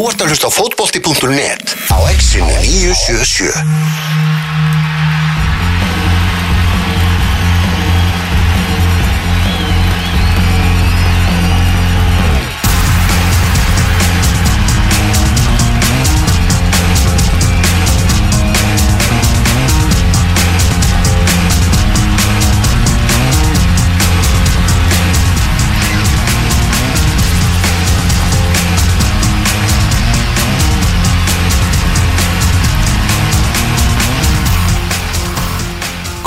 Þú ert að hlusta á fótbolti.net á exinu 977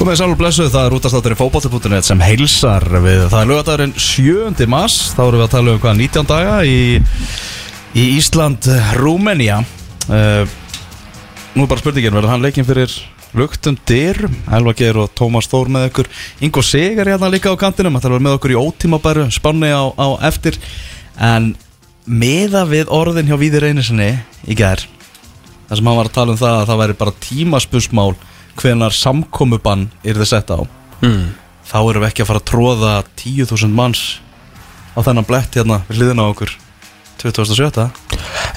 Komið sálur blessuð, það er útastátturinn fótbolti.net sem heilsar við, það er lögadagurinn 7. mars, þá erum við að tala um hvað 19 daga í, í Ísland, Rúmenía. Uh, Nú er bara spurningin, verður hann leikinn fyrir luktum dyrum, Elva Geir og Tómas Þór með ykkur, Ingo Sigar hérna líka á kantinum, það er með okkur í ótímabæru spanni á, á eftir. En meða við orðin hjá Víði Reynisinni í gær þar sem hann var að tala um það að það væri bara tímaspusmál hvenar samkomubann er þið sett á. Mm. þá erum við ekki að fara að tróða 10.000 manns á þennan blett hérna við hliðina á okkur. 2007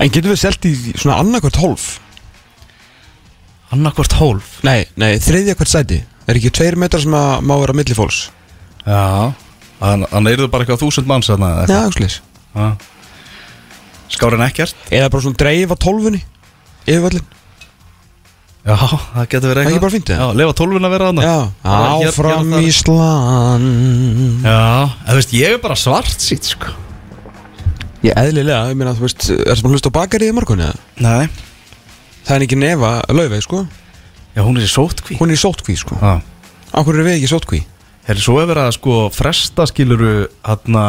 En getum við selt í svona annarkvært hólf? annarkvort hólf? Nei, nei, þriðja hvert sæti. Er ekki tveir metrar sem að má vera milli fólks? já þannig að eru bara eitthvað þúsund manns þarna Já, Já. skárin ekkert? Eða bara svona dreifa tólfunni Yfir völlin já það getur verið Það er eitthvað. bara fínt, eða? já lefa tólfun að vera þarna. Já, áfram hér- Ísland. Já en veist ég er bara svart sýt sko. Ég eðlilega, ég meina, þú veist Er það bara hlust á bakari í morgun eða? nei. Það er ekki nefa laufið, sko. Já hún er í sótkví Hún er í sótkví, sko. Já. Akkur er við ekki í sótkví? Herri, svo er verið að sko fresta skiluru hérna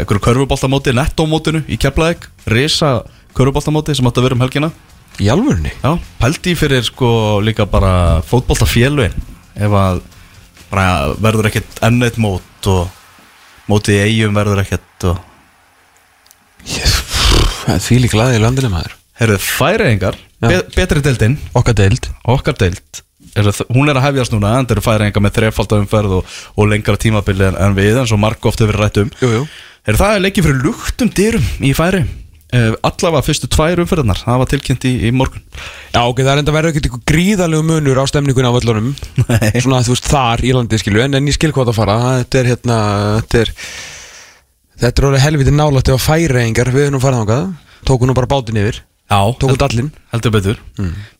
einhverju körfuboltamóti nettómótinu í Keflavík. Risa körfuboltamóti sem átti að vera um helgina Í alvörunni? Já, pældi í fyrir sko líka bara fótboltafélugin ef að bara verður ekkert enn eitt mót og mótið í eigum verður ekkert og Það er því líka laðið í landinu maður. Herri, færiðingar, be betri deildin. Okkar deild. Okkar deild. Er, hún er að hefjast núna, en það eru færiðingar með þrefaldumferð og, og lengra tímabili en, en við, en svo marg ofta verið rætt um. Jú, jú. Herri, það er leikið fyrir luktum dyrum í færi uh, allavega fyrstu tvær umferðarnar það var tilkynnt í, í morgun. Já, ok, það er enda verið ekkert eitthvað gríðalegu munur á stemningunni á völlunum. Nei. Svona, þú veist, þar í landi, skilju En, en ég skil hvað það fara. Þetta er hérna Þetta er Þetta er orðið helviti nálægt ef að færiðingar Við erum nú farið þangað Tóku nú bara bátinn yfir. Já, Tóku dallinn. heldur betur.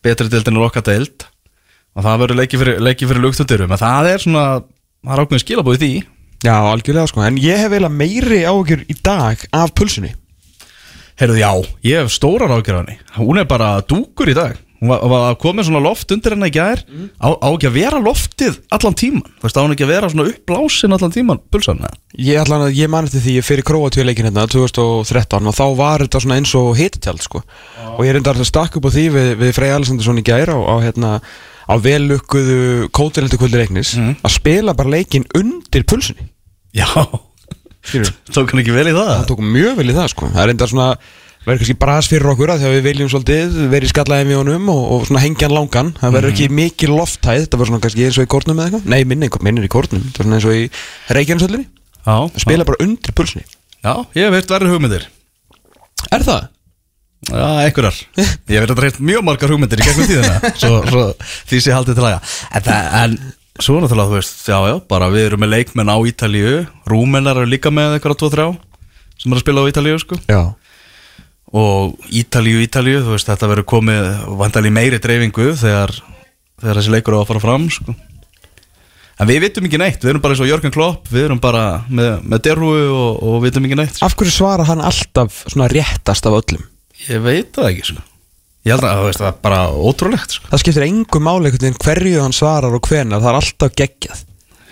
Betri deildin er okkar deild. Og það verður leikið fyrir, leikið fyrir en það er svona, það er ákveðin skilabóð í því. Já, algjörlega, sko. En ég hef eiginlega meiri áhugjur í dag af pulsunni Heyrðu, já, ég hef stórar ágjör á henni Hún er bara dúkur í dag Hún var, var komið svona loft undir henni í gær á, á ekki að vera loftið allan tíman Þú veist, á hún ekki að vera svona uppblásin allan tíman Pulsan, eða? Ég að ég man eftir því ég fyrir Króatíuleikin hérna 2013 og þá var þetta svona eins og hitatjald sko og ég enda að stakka upp á því við, við Frey Alessandarsson í gær á, á hérna á velukkuðu kótilendu kvöldi leiknis Mhm. að spila bara leikin undir pulsunni Já. tók hann ekki vel í það? Það tók mjög vel í það sko. Það er enda svona verður kannski bras fyrir okkur að því að við viljum svolítið verið skallaði með honum og, og svona hengjan langan. Það verður ekki mikil lofthæð þetta verður svona kannski eins og í kórnum eða eitthvað. Nei minni, minni í kórnum það er svona eins og í Reykjanesöllinni Já, spila bara undir pulsunni. Já, ég hef veirt verið hugmyndir. Er það? Já, einhverjar. Ég hef veirt mjög margar hugmyndir í gegnum tíðina svo, svo svo náttúrulega, þú veist, já, já bara við erum með leikmenn á Ítalíu Rúmenar eru líka með eitthvað 2-3 sem er að spila á Ítalíu, sko Já og Ítalíu, Ítalíu, þú veist, þetta verður komið vandali meiri dreifingu þegar, þegar þessi leikur á að fara fram sko. en við vitum ekki neitt við erum bara eins og Jörgen Klopp, við erum bara með, með derhúi og, og vitum ekki neitt sko. Af hverju svara hann alltaf svona réttast af öllum? ég veit það ekki sko. Ég held að það er bara ótrúlegt sko. Það skiptir engu máli einhvern veginn hverju hann svarar og hvenar, það er alltaf geggjað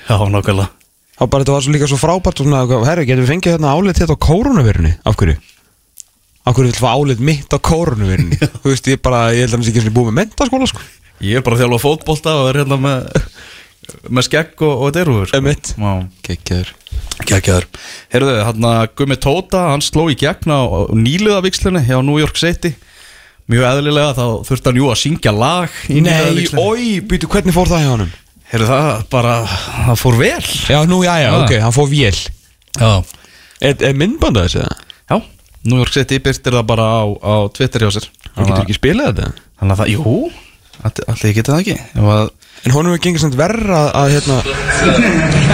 já, bara þetta var svo líka svo frábært og svona, herri, getum við fengið hérna álit hérna á kórunavirunni? Af hverju? Af hverju vil fá álit mitt á kórunavirunni? Þú veist, ég bara, ég held að hann sé ekki búið með mentaskóla, sko ég er bara að þjálfa fótbolta og er hérna með með skegg og, og derhúi sko. Geggjaður Kækjaður Heyrðu, hann að Gummi Tóta, hann sló í gegn á nýliðavíkslunni hjá New York City Mjög eðlilega þá þurfti hann jú að syngja lag í Nei, oi, býtu, hvernig fór það hjá honum? Heyrðu, það bara, það fór vel. Já, nú, já, já, Ah. ok, hann fór vél. Já. Er, er myndbanda þessi það? Já, New York City byrtir það bara á, á Twitter hjá sér. Hann getur ekki spilað þetta? Þannig að það, jú, allir ég geta það ekki. Að, En honum er gengið samt verra að, að hérna,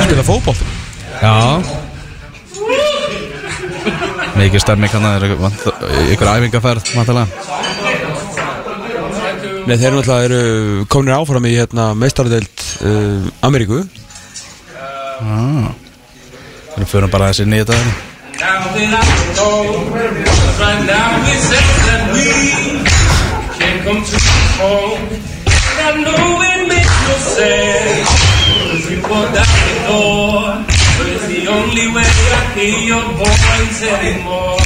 spila fótboll Já Mikið stemming hann er ykkur vantilega Nei, þeir eru eru kominir áfram í hérna, meistaradeild uh, Ameríku Þannig að fyrir bara þessi nýja dag Now it's the only way I hear your voice anymore.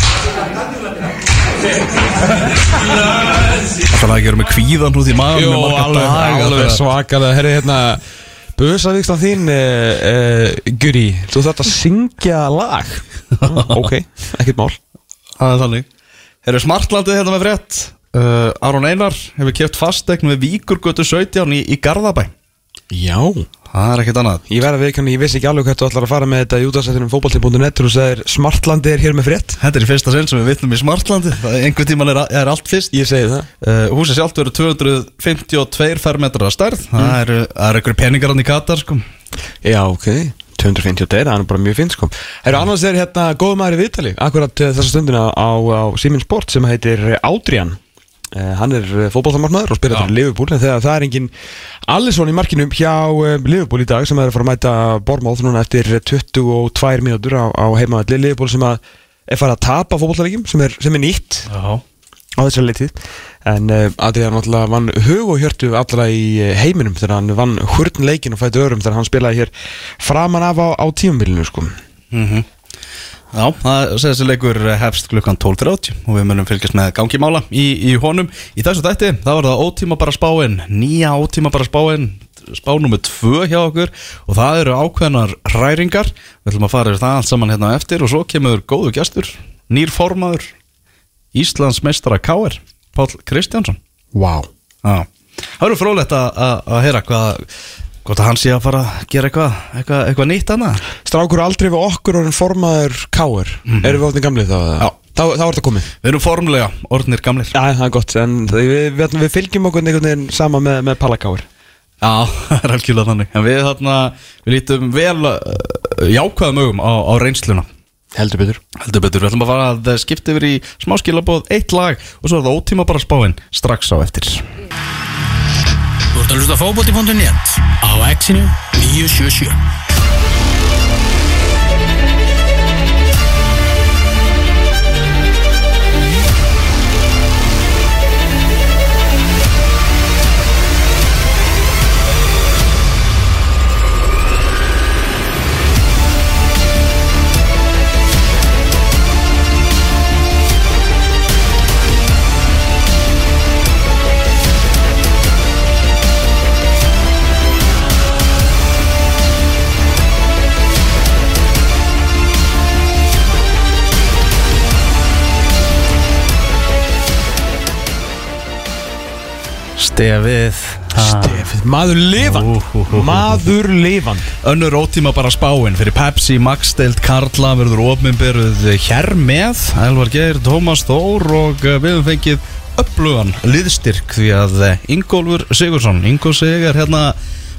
Það er að gera með kvíðan út í maður Jó, alveg, alveg svakalega. Herri, hérna Busavíkstan þín, uh, uh, Guri Þú þarft að syngja lag. Ok, ekkert mál. Það er þannig. Erum smartlandið hérna með frétt. Uh, Aron Einar hefur keft fastegn við Víkurgötu 17 í, í Garðabæ Já. Það er ekkert annað. Ég verði að viðkjanna, ég vissi ekki alveg hvað þú ætlar að fara með þetta í útastættinum fótbolti.net og þú sagðir Smartlandi er hér með frétt. Þetta er í fyrsta sinn sem við vitnum í smartlandið Það er einhver tíman er, er allt fyrst. Ég segi það. Uh, Húsið sjálft verður 252 fermetrar að stærð. Það eru er einhver peningar hann í Katar sko. Já, ok. 250 og það er bara mjög fint sko. Herru, annars er hérna góð maður í viðtali Akkurat uh, þessa stundina á, á Simin Sport sem heitir Adrian. uh, Hann er fótballtamarmaður og spyrir þetta Liverpool En þegar það er engin Alisson í markinu hjá uh, Liverpool í dag sem er að fara að mæta Bormóð núna eftir 22 mínútur á, á heimavalli Liverpool sem að er farið að tapa fótballtalegjum sem, sem er nýtt Já. á þessari leitið en Adrian náttúrulega vann hug og hjörtu allra í heiminum þegar hann vann hurn leikin og fætti örum þegar hann spilaði hér framan af á, á tímabilinu sko. Já, það segir þessi leikur hefst klukkan 12.30 og við munum fylgjast með gangi mála í, í honum. Í þessu dætti, það var það ótíma bara spáin, nýja ótíma bara spáin, spá nummer 2 hjá okkur og það eru ákveðnar hræringar. Við ætlum að fara yfir það allt saman hérna eftir og svo kemur góðu gestur, nýr formaður, Íslands meistara K.R. Páll Kristjánsson. wow. Já, það eru frólægt að, að, að heyra hvað, hvort að hann sé að fara að gera eitthvað, eitthvað, eitthvað nýtt annað. Strákur aldrei við okkur orðin formaður káir erum við orðin gamlið þá? Já. þá, þá er þetta komið. Við erum formlega orðnir gamlir. Já, það er gott, en við, við, við fylgjum okkur einhvern veginn sama með, með Pallakáir Já, það er algjörlega þannig. En við þarna, við lítum vel uh, jákvæðum augum á, á reynsluna. Heldur betur. Heldur betur, við ætlum að fara að skipta yfir í smá skilabóð, eitt lag og svo er það ótíma bara spáin strax á eftir Þú ert að hlusta á fótbolti.net á exinu 977 Stefið. Stefið, maður lifand. Maður lifand Önnur ótíma bara spáin. Fyrir Pepsi, Maxdeild, Karla verður ofminberuð hér með Elvar Geir, Tómas Þór og uh, við höfum fengið upplugan liðstyrk því að uh, Ingólfur Sigursson, Ingo Sig er hérna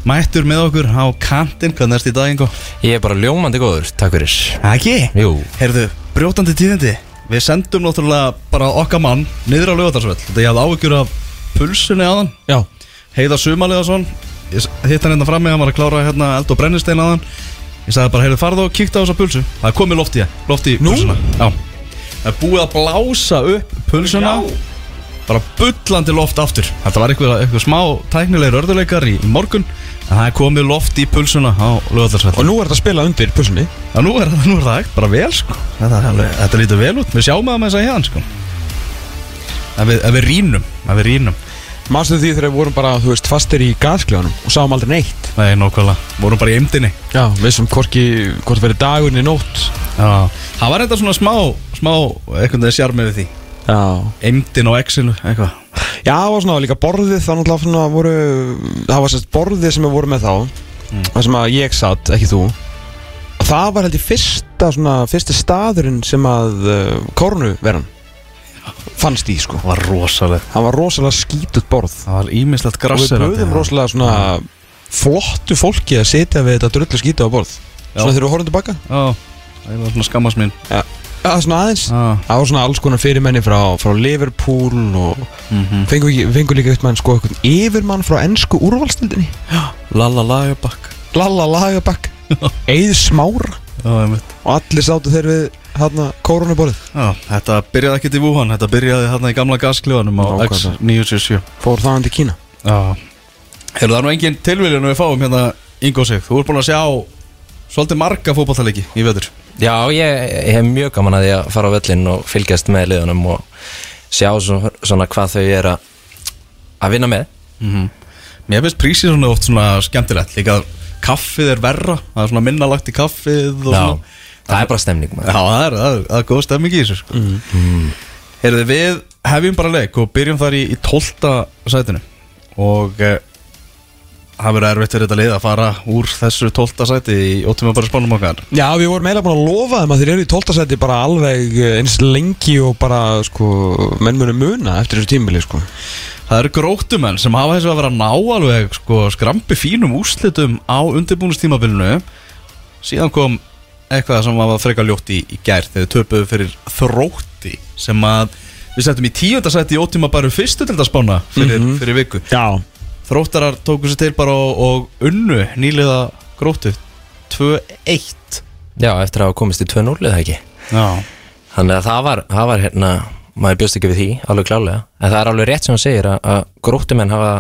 mættur með okkur á kantinn, hvernig erst í dag Ingo? Ég er bara ljómandi góður, takk fyrir. Ekki? Jú. Heyrðu, brjótandi tíðindi. Við sendum náttúrulega bara okkar mann niður á lögatarsvöld Þetta ég hafði áhyggjur af pulsunni aðan Já. Heiða Sumalega Ég hitt hann hérna frammi, hann var að klára hérna eld og brennistein aðan Ég sagði bara, heyrðu, farðu og kíkta á þessa pulsu. Það komið loft í, loft í pulsuna. Já. Það er búið að blása upp pulsuna. Bara bullandi loft aftur. Þetta var eitthvað, eitthvað smá tæknilegir örðuleikar í, í morgun En það er komið loft í pulsuna á lögatarsvöld Og nú er þetta að spila undir pussunni Já, nú er, nú er það ekkert bara vel sko. Þetta, þetta lítur vel út, við sjáum að með þess að hérna sko Ef við, ef við rínum, ef við rínum Mástu því þegar við vorum bara, þú veist, fastir í gaskljónum Og sáum aldrei neitt? Nei, nokkvæmlega, vorum bara í eimdinni Já, við sem hvorki, hvort verið dagurinn í nótt. Já, það var eitthvað svona smá, smá, eitthvað sjarmi við því. Já. Eimdin á Excelu, eitthvað. Já, það var svona líka borðið þá náttúrulega svona voru Það var sérst borðið sem við vorum með þá Það sem að ég satt, ekki þú. Það var held ég fyrsta svona, fyrsti staðurinn sem að uh, kórnuveran fannst í sko. Það var rosaleg það var rosalega skítut borð. Það var ímislegt og við grassir böðum rosalega svona flottu fólki að sitja við þetta drullu skítu á borð. Svona þegar við horfum tilbaka. Já, það var svona skammast mín. Ja. ja, svona aðeins. Já, það var svona alls konar fyrirmenni frá, frá Liverpool og fengum, ekki, fengum líka upp með sko, einhvern yfirmann frá ennsku úrvalstildinni Lalla lagabakk Lalla Lagabakk Eið Smára. Já, og allir sátu þeir við hérna kórunuborðið Já, þetta byrjaði ekkert í Wuhan, þetta byrjaði hérna í gamla gaskljóðanum á Nákvæmlega. X977 fór þaðan til Kína. Já. Hefur það nú engin tilviljun við fáum hérna Ingo sig, þú ert búin að sjá svolítið marga fótballtaleiki í veður Já, ég, ég hef mjög gaman að því að fara á völlin og fylgjast með liðunum og sjá svona, svona hvað þau er að að vinna með. Mér finnst prísið svona oft svona skemmtilegt. Líka að kaffið er verra það er svona minnalagt í kaffið og Já, svona það er bara stemning Já, maður. það er, það er, það er góð stemming í þessu sko. mm. Heyrðu, við hefjum bara leik og byrjum þar í, í 12. sætinu og eh, það verður erfitt fyrir þetta lið að fara úr þessu 12. sæti í óttum bara spánum okkar Já, við vorum eiginlega búin að lofa þeim að þeir eru í 12. seti bara alveg eh, eins lengi og bara sko, menn munu muna eftir þessu tímili sko. Það eru gróttumenn sem hafa þessu að vera ná alveg sko, skrampi fínum úrslitum á undirbúnustímabilinu síðan kom eitthvað sem var frekar ljótt í, í gær þegar við töpuðu fyrir þrótti sem að við settum í tíundasæti í ótíma bara fyrstu til þetta spána fyrir, fyrir viku. Já. Þróttarar tóku sér til bara og, og unnu nýliða gróttu 2-1 Já, eftir að hafa komist í 2-0 eða ekki? Já. Þannig að það var, það var hérna maður bjóst ekki við því, alveg klálega en það er alveg rétt sem hann segir að, að gróttumenn hafa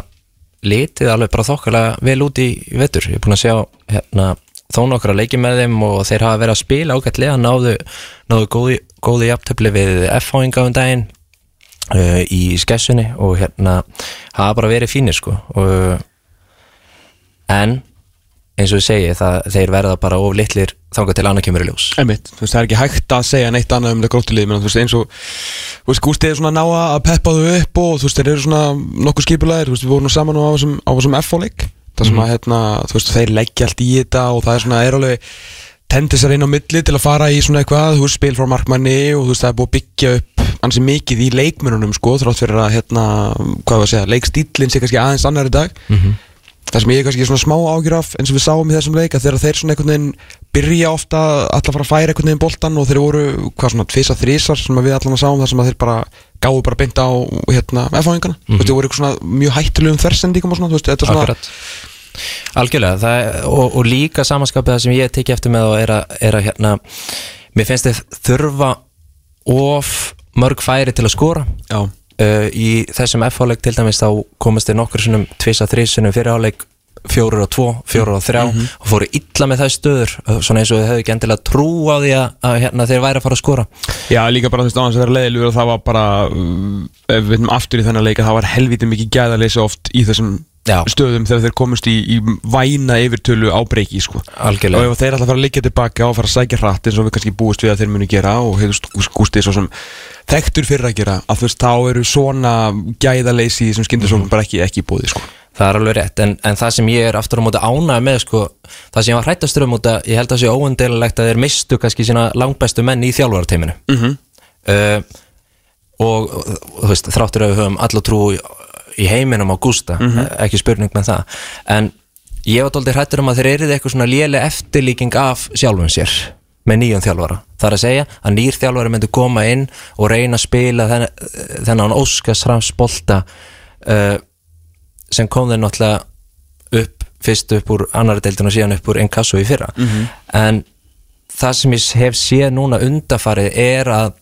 litið alveg bara þokkalega vel út í vettur ég er búin að sjá hérna þó nokkra leiki með þeim og þeir hafa verið að spila ágætlega, náðu, náðu góði, góði jafntöfli við F-háinga um daginn uh, í skessunni og hérna hafa bara verið fínir sko. Og, en eins og ég segi, það, þeir verða bara of litlir þangað til annað kemur í ljós. Einmitt, þú veist, það er ekki hægt að segja neitt annað um þetta gróttilið, menn þú veist, eins og þú veist, Gústi er svona ná að peppa þau upp og þú veist, þeir eru svona nokkuð skipulegir þú veist, við vorum nú saman á þessum, F-leik það sem að, hérna, þú veist, þeir leggja allt í þetta og það er svona, er alveg tendis að reyna á milli til að fara í svona eitthvað þú veist, spil frá markmanni og þú veist, það er búið að byggja upp ansi mikið í leikmönunum, sko, þrátt fyrir að, hérna, hvað var að segja, leikstílinn sé kannski aðeins annar í dag Það sem ég er kannski svona smá ágjur af eins og við sáum í þessum leik að þegar þeir svona einhvern veginn byrja ofta alltaf að fara að færa einhvern veginn boltan og þeir voru hvað svona tvisa þrísar sem við allan að sáum þar sem að þeir bara gáðu bara beint á hérna F-fáingana mm -hmm. þeir voru eitthvað svona mjög hættulegum þversendíkum og svona, þú veist, þetta er svona Akkurat. Algjörlega, það, er- og, og líka samanskapið það sem ég tekið eftir með er að, er að hérna, mér finnst þið þurfa of mörg færi til að skora. Já, uh, í þessum F-háleik til dæmis þá komast þið nokkur sinnum tvisa þrísunum fyrir háleik fjórir og fóru illa með það stöður. Uh, svona eins og þið hefðu ekki endilega trú á því að, hérna, þeir væri að fara að skora. Já, líka bara þú veist, á hans að vera leiðilegur og það var bara, uh, ef við veitum aftur í þennan leik að það var helvítið mikið gæðaleysi oft í þessum Já. stöðum þegar þeir komust í, í væna yfirtölu á breyki, sko. Og þeir alltaf fara að liggja tilbaka og fara að sækja hratt eins og við kannski búist við að þeir munu gera og hefur gústið svo sem þekktur fyrir að gera að þú veist, þá eru svona gæðaleysi sem skindisóknum bara ekki, ekki búið, sko. Það er alveg rétt, en, en það sem ég er aftur á móti ánægð með, sko, það sem ég var hrættastur um út að ég held að það sé óendililegt að þeir mistu kannski sína langbæstu menn í þjálfarateiminu. Mm Mhm. og, og þú veist, þráttur að við höfum alla trú í, heiminum á Gústa, Mhm. ekki spurning með það, en ég var dóldi hrættur um að þeir eru eitthvað svona léleg eftirlíking af sjálfum sér með nýjum þjálfara. Það er að segja að nýr þjálfari myndi koma inn og reyna að spila þennan, þennan óskarsramsbolta uh, sem kom þeir náttúrulega upp fyrst upp úr annari deildin og síðan upp úr Inkasso í fyrra en það sem ég hef séð núna undafarið er að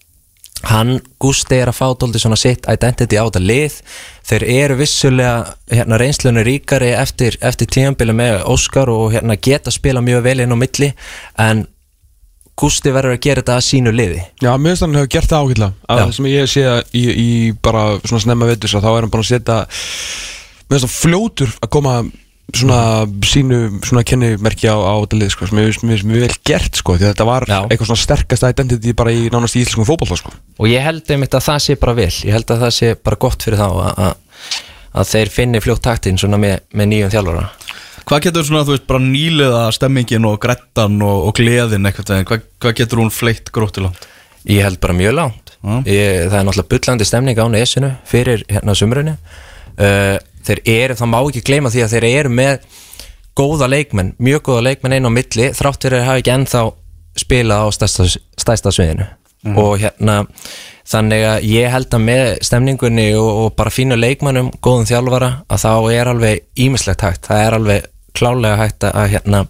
hann Gústi er að fá dóldi svona sitt identity á þetta lið þeir eru vissulega hérna, reynslunni ríkari eftir, eftir tíðanbili með Óskar og hérna, geta spila mjög vel inn á milli en Gústi verður að gera þetta að sínu liði Já, mér finnst hann hefur gert það að Já. það sem ég sé í, í bara svona snemma veitur þá er hann búin að setja mér finnst hann fljótur að koma svona sínu svona kennimerki á, á þetta lið sko, sem finnst mjög vel gert sko, því að þetta var Já. eitthvað svona sterkast identity bara í nánast í íslenskum fótbolta sko. og ég held einmitt að það sé bara vel ég held að það sé bara gott fyrir þá að, að, að þeir finni fljótt taktinn svona með, með nýjum þjálfara Hvað getur svona, þú veist, bara nýliða stemmingin og grettan og, og gleðin eitthvað hvað, hvað getur hún fleitt gróttu langt? Ég held bara mjög langt ég, Það er náttúrulega bullandi stemning á nesinu fyrir hérna sumrunni uh, Þeir eru, það má ekki gleyma því að þeir eru með góða leikmenn, mjög góða leikmenn einn á milli þrátt fyrir að hafa ekki ennþá spilað á stærsta, stærsta sviðinu. Og hérna þannig að ég held að með stemningunni og, og bara fínu leikmannum, góðum þjálfara að þá er alveg ímislegt hægt. Það er alveg klálega hægt að hérna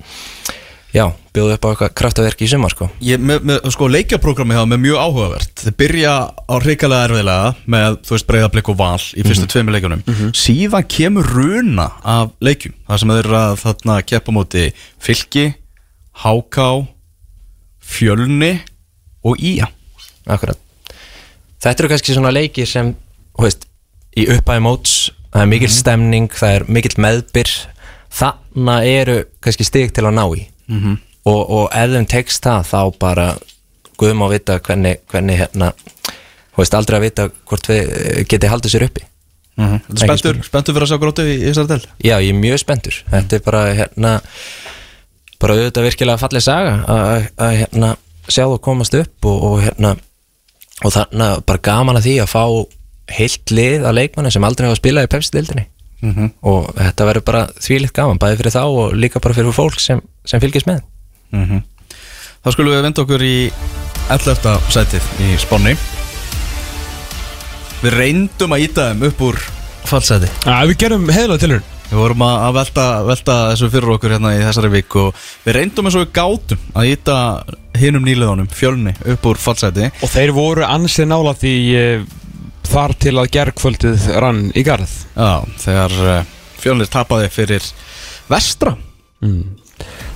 já, bjóða upp á eitthvað kraftaverk í sumar sko. Ég, með, með, sko, leikjaprogrammi hafa með mjög áhugavert. Þeir byrja á hrikalega erfiðlega með, þú veist, breyðablik og val í fyrstu mm tveimur leikjunum. Síðan kemur runa af leikjum Það sem eru að þarna keppa móti fylki, háká, fjölni og ía. Akkurat. Þetta eru kannski svona leikir sem þú veist, í uppæði móts það er mikill stemning, það er mikill meðbyr. Þannig eru kannski stig til að ná í. -hmm. Og, og ef þeim tekst það þá bara guðum að vita hvernig, hvernig hérna þú veist aldrei að vita hvort við eh, geti haldið sér uppi. Ekki spenntur, spurning. spenntur fyrir að sjá gróttu í, í þessari del Já, ég er mjög spenntur. Þetta er bara hérna bara auðvitað virkilega fallið saga að hérna sjá þú komast upp og, og hérna og þannig að bara gaman að því að fá heilt lið að leikmanni sem aldrei hafa spilað í pepsi-dildinni Mhm. og þetta verður bara þvílitt gaman bæði fyrir þá og líka bara fyrir fólk sem, sem fylgist með Þá skulum við venda okkur í 11. sætið í spánni. Við reyndum að íta þeim upp úr fallsæti. Já, við gerum heiðlega tilhörn Við vorum að velta, velta þessu fyrir okkur hérna í þessari vik og við reyndum eins og við gátum að íta hinum nýliðunum, fjölni, upp úr fallsæti. Og þeir voru ansið nála því uh, þar til að gergföldið rann í garð. Já, þegar uh, fjölnir tapaði fyrir vestra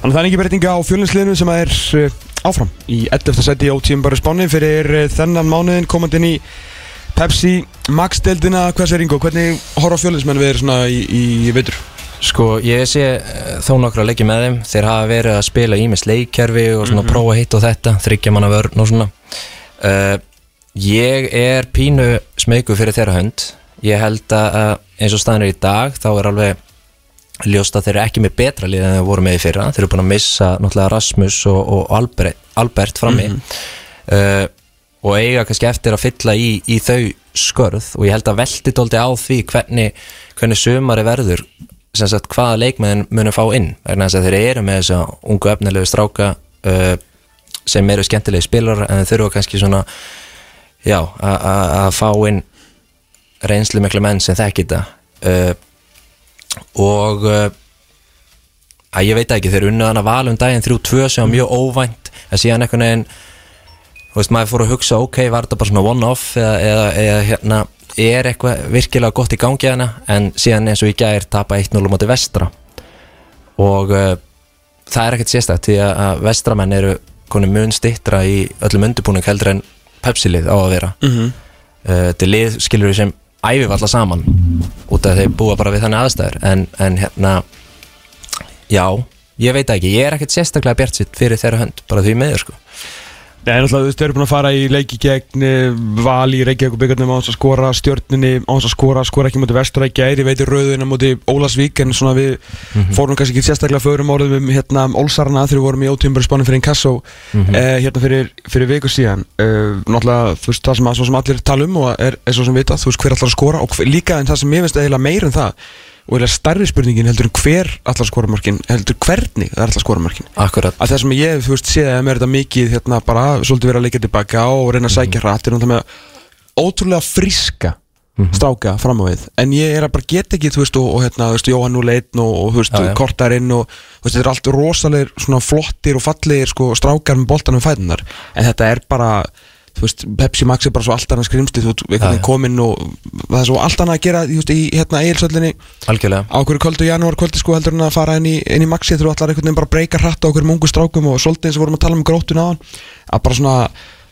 Þannig að það er ekki breytinga á fjölinsliðinu sem er uh, áfram. Í 11. seti á tíum bara spáni fyrir uh, þennan mánuðin komandi inn í Pepsi Max-deildina, hvað sér Ingo, hvernig horfa fjölinsmenn við svona í, í veitur? Sko, ég sé eh, þó nokkra að leikja með þeim. Þeir hafa verið að spila ímis leikkerfi og svona prófa hitt og þetta, þryggja manna vörn og svona. Uh, Ég er pínu smeyku fyrir þeirra hönd. Ég held að eins og staðan er í dag þá er alveg ljóst að þeir eru ekki með betra lið en þeir voru með í fyrra. Þeir eru búin að missa náttúrulega Rasmus og, og Albert, Albert frammi. Uh, og eiga kannski eftir að fylla í, í þau skörð. Og ég held að velti dóldi á því hvernig, hvernig sumari verður sem sagt hvaða leikmenn munum fá inn. Vegna þess að þeir eru með þessa ungu efnilegu stráka uh, sem eru skemmtilegi spilar en þeir þurfa kannski svona já, að fá inn reynslu miklu menn sem þekki þetta. Uh, og uh, að ég veit ekki, þeir unnu þannig að valum daginn 3-2 sem var mjög óvænt. En síðan einhvern veginn þú veist, maður fór að hugsa, ok, var þetta bara svona one-off eða, eða, eða hérna er eitthvað virkilega gott í gangi hana en síðan eins og í gær tapa 1-0 á móti vestra. Og uh, það er ekkert sérstætt því að, vestramenn eru koni mun stittra í öllum undirbúning heldur en Pepsi-lið á að vera. Mm -hmm. uh, þetta lið skilur við sem æfif alla saman út af þeir búa bara við þannig aðstæður. En, en hérna já, ég veit ekki, ég er ekkert sérstaklega bjart sitt fyrir þeirra hönd, bara því meður sko Nei, náttúrulega, þú veist, þau eru búin að fara í leiki gegn eh, Val í Reykjavík og byggarnum á þess að skora stjörnunni, á þess að skora, skora ekki mútið vestra í gæri, veitir rauðina mútið Ólasvík en svona við fórum kannski ekki sérstaklega förum orðum um hérna Ólsarna þegar við vorum í ótímbari spánin fyrir Inkasso eh, hérna fyrir, fyrir viku síðan. Eh, náttúrulega, þú veist, það sem, að, sem allir tala um og er, er svo sem vita, þú veist, hver allar að skora og líka en það sem ég finnst eiginlega meir en það og eiginlega stærri spurningin heldur en hver allar að skora mörkin, heldur hvernig það er allar að skora mörkin Akkurat, að það sem ég, þú veist, séð að mér þetta mikið hérna bara, svolítið verið að leika tilbaka og reyna að sækja hratt, er náttúrulega með ótrúlega fríska stráka fram á við, en ég er að bara geta ekki þú veist, og, og hérna, þú veist, Jóhann 01 og, og þú veist, Já, já. kortarinn og þú veist, þetta er allt rosalegir, svona flottir og fallegir sko, strákar með boltanum fætunar en þetta er bara, þú veist Pepsi Max er bara svo allt annað skrimsli, þú veist, einhvern veginn kominn og það er svo allt annað að gera, þú veist, í hérna eigilsöllinni algjörlega. Á hverju kvöldu janúar kvöldi sko heldur en að fara inn í, inn í maxi þú ætlar einhvern veginn bara að breyka hratt á hverjum ungu strákum og svolítið eins og vorum að tala um grótun á hann að bara svona,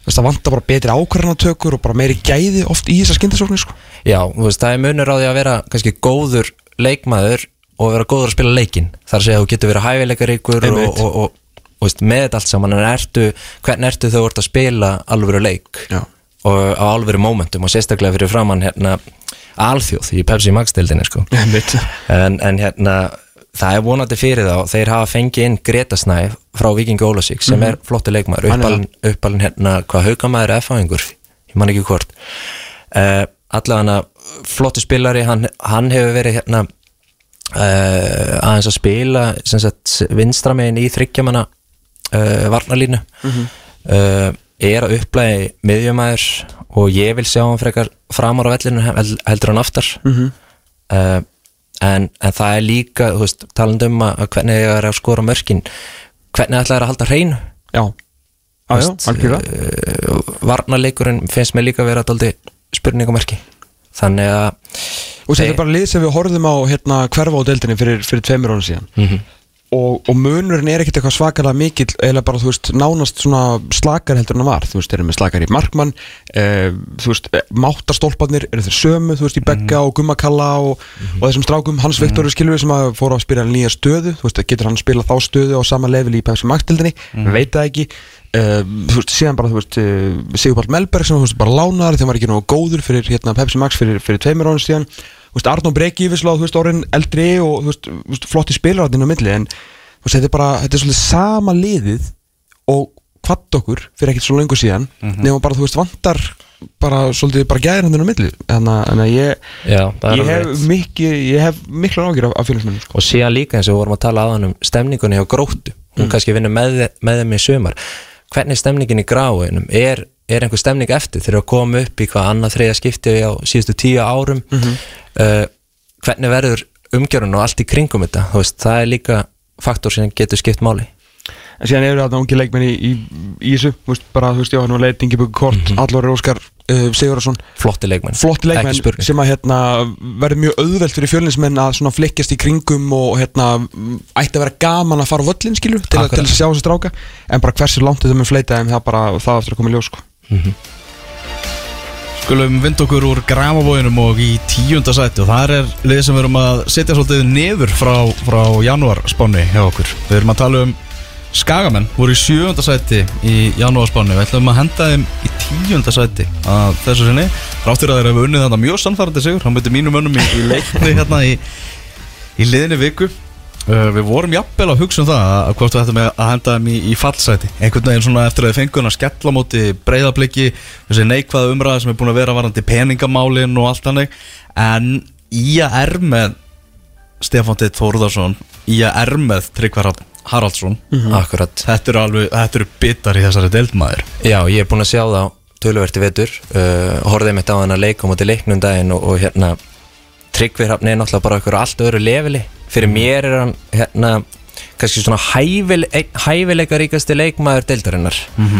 þú veist, það vantar bara betri ákvarðanatökur og bara meiri gæði oft í þessar skyndisóknir sko. Já, þú veist, það er munur á því að vera kannski góður leikmaður og vera góður að spila leikinn. Þar að segja að þú getur verið hæfileikaríkur og, og, og veist, með þetta allt saman en ertu, hvern ertu þau vart að spila alvöru leik? Já. og á alvöru momentum og sérstaklega fyrir framann hérna alþjóð í Pepsi Max deildinni sko en, en hérna það er vonandi fyrir þá þeir hafa fengið inn Greta Snæ frá Vikingi Ólasík sem er flottu leikmaður. Hann er uppalinn, uppalinn hérna, hvað haugamæður er F-fáingur, ég man ekki hvort. Uh, allavega flottu spilari, hann, hann hefur verið hérna uh, aðeins að spila vinstramegin í þryggjamanna uh, varnalínu uh, er að upplæði miðjumæður og ég vil sjá hann frekar framar á vellinu hel- heldur hann aftar. Uh, en, en það er líka talandi um að, hvernig það er að skora mörkin hvernig ætlaði að halda hreinu? Já, já, já, algjörlega. varnarleikurinn finnst mér líka að vera daldi spurningamerki þannig að Og þetta er bara lið sem við horfðum á hérna hverfa á deildinni fyrir, fyrir tveimur ára síðan. Mhm. Og, og munurinn er ekkert eitthvað svakalega mikill eða bara, þú veist, nánast svona slakar heldur en það var, þú veist, þeir eru með slakar í markmann eh, þú veist, eh, máttarstólparnir eru þeir sömu, þú veist, í Begga og Gummakalla og, og þessum strákum, Hans Viktor er skilur sem að fóru að spila nýja stöðu, þú veist, getur hann spila þá stöðu á sama level í Pepsi Max deildinni? Við veit það ekki. Uh, þú veist, síðan bara, þú veist, uh, Sigurpál Melberg sem, þú veist, bara lánar, þegar var ekki nógu góður fyrir, hérna, Pepsi Max fyrir, fyrir tveimur ánum síðan þú veist, Arnó Breki, vissulega, þú veist, orðin eldri og, þú veist, flotti spilar inn á milli, en, þú veist, þetta er bara, þetta er svolítið sama liðið og hvað okkur fyrir ekkert svo lengur síðan nema bara, þú veist, vantar bara svolítið bara gæðir inn á milli. Þannig að- ég, já, ég hef mikið, ég hef mikla ágjur af, af félagsmennum, sko. og síðan líka eins og við vorum að tala aðan um stemningunni hjá gróttu, hún kannski vinnur með, með þeim í sumar. Hvernig er stemningin í gráinum, er, er einhver stemning eftir? Þegar að koma upp í hvað annað þriða skipti á síðustu tíu árum. Uh, hvernig verður umgjörun og allt í kringum þetta, veist, það er líka faktor sem getur skipt máli. En síðan eru þarna ungi leikmenn í, í, í þessu, veist, bara, þú veist, Jóhann og Leit, Ingi Bugg Kort, mm Allur Óskar uh, Sigurðarsson, flotti leikmenn, flotti leikmenn sem að hérna, verður mjög auðvelt fyrir fjölinsmenn að flikkjast í kringum og hérna, ætti að vera gaman að fara völlin, skilu, til, til að sjá þessi stráka. En bara hversu langt þetta með fleita þeim, það bara, það aftur að koma í ljós, sko. Skulum vind okkur úr gramabóinum og í tíunda sæti og það er liðið sem við erum að setja svolítið niður frá, frá janúarspáni hjá okkur. Við erum að tala um Skagamenn, voru í sjöunda sæti í janúarspáni. Við ætlum að henda þeim í tíunda sæti að þessu sinni. Ráttur að þeir hafa unnið þetta mjög sannfærandi sigur. Hann myndi mínum önnum í, í leikni hérna í, í liðinni viku. Uh, við vorum jafnvel að hugsa um það að, hvort við ættum að henda þeim í, í fallsæti. Einhvern veginn svona eftir að þið fengun að skella móti breyðabliki, þessi neikvæða umræða sem er búin að vera varandi peningamálin og allt hannig en í að er með Stefán Titt Þórðarsson í að er með Tryggvar Haraldsson. Akkurat. Þetta eru alveg, þetta eru bitar í þessari deildmaður Já, ég er búinn að sjá það tölverti vetur. Uh, horfði mitt á hann að leika móti leiknum daginn og, og hérna Tryggvi Hrafni er náttúrulega bara okkur allt öðru leveli fyrir mér er hann hérna kannski svona hæfil, hæfileika ríkasti leikmaður deildarinnar.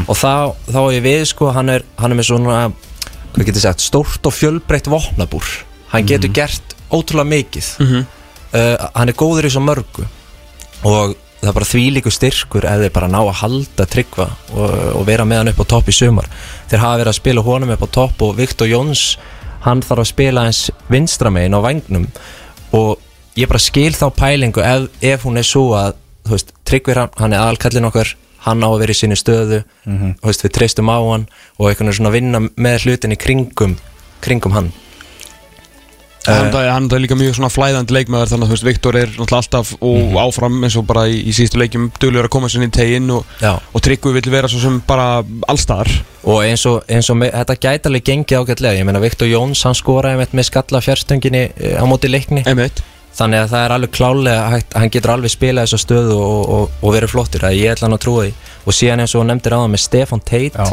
Og þá, þá er ég við sko hann er, hann er með svona hvað getur sagt, stórt og fjölbreytt vopnabúr. Hann getur gert ótrúlega mikið. Uh, hann er góður í svo mörgu. Og það er bara þvílíku styrkur ef þeir bara ná að halda tryggva og, og vera með hann upp á topp í sumar. Þeir hafa verið að spila honum upp á topp og Viktor Jóns hann þarf að spila eins vinstramegin á vagnum og ég bara skil þá pælingu ef, ef hún er svo að þú veist, tryggvir hann, hann er aðalkallin okkar hann á að vera í sinni stöðu og þú veist, við treystum á hann og einhvern veginn svona vinna með hlutin í kringum kringum hann. Hann, uh, hann er líka mjög svona flæðandi leikmaður þannig að þú veist, Viktor er náttúrulega alltaf og áfram eins og bara í, í síðustu leikjum duglegur að koma sér inn í teginn og, og Tryggvi vill vera svo sem bara allstaðar og eins og, eins og með, þetta gæti alveg gengið ágætlega, ég meina Viktor Jóns hann skoraði með, skalla fjárstöngin á móti leikni. Einmitt. Þannig að það er alveg klálega hægt, hann getur alveg spilað þessa stöðu og, og, og verið flottur, að ég ætla hann að trúa því. Og síðan eins og nefndir á það með Stefan Tate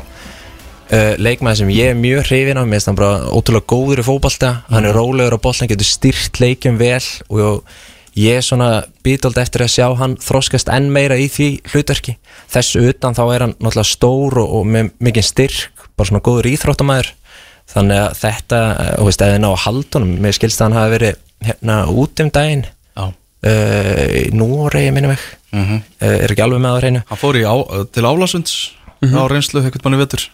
uh, leikmaður sem ég er mjög hrifin af mér finnst hann bara ótrúlega góður í fótbalta hann er rólegur á boltan, getur styrt leikjum vel og ég er svona býtold eftir að sjá hann þroskast enn meira í því hlutverki. Þessu utan þá er hann náttúrulega stór og, og með mikið styrk bara svona góður íþróttamæður þannig að þetta, eh, þú veist, eða ná að haldunum mér skilst að hann hafi verið hérna út um daginn. Já. uh, í Núrei, minnum ég Mhm. uh, er ekki alveg með á hreinu. Hann fór í á, til Álasunds á reynslu ekkert manni vetur.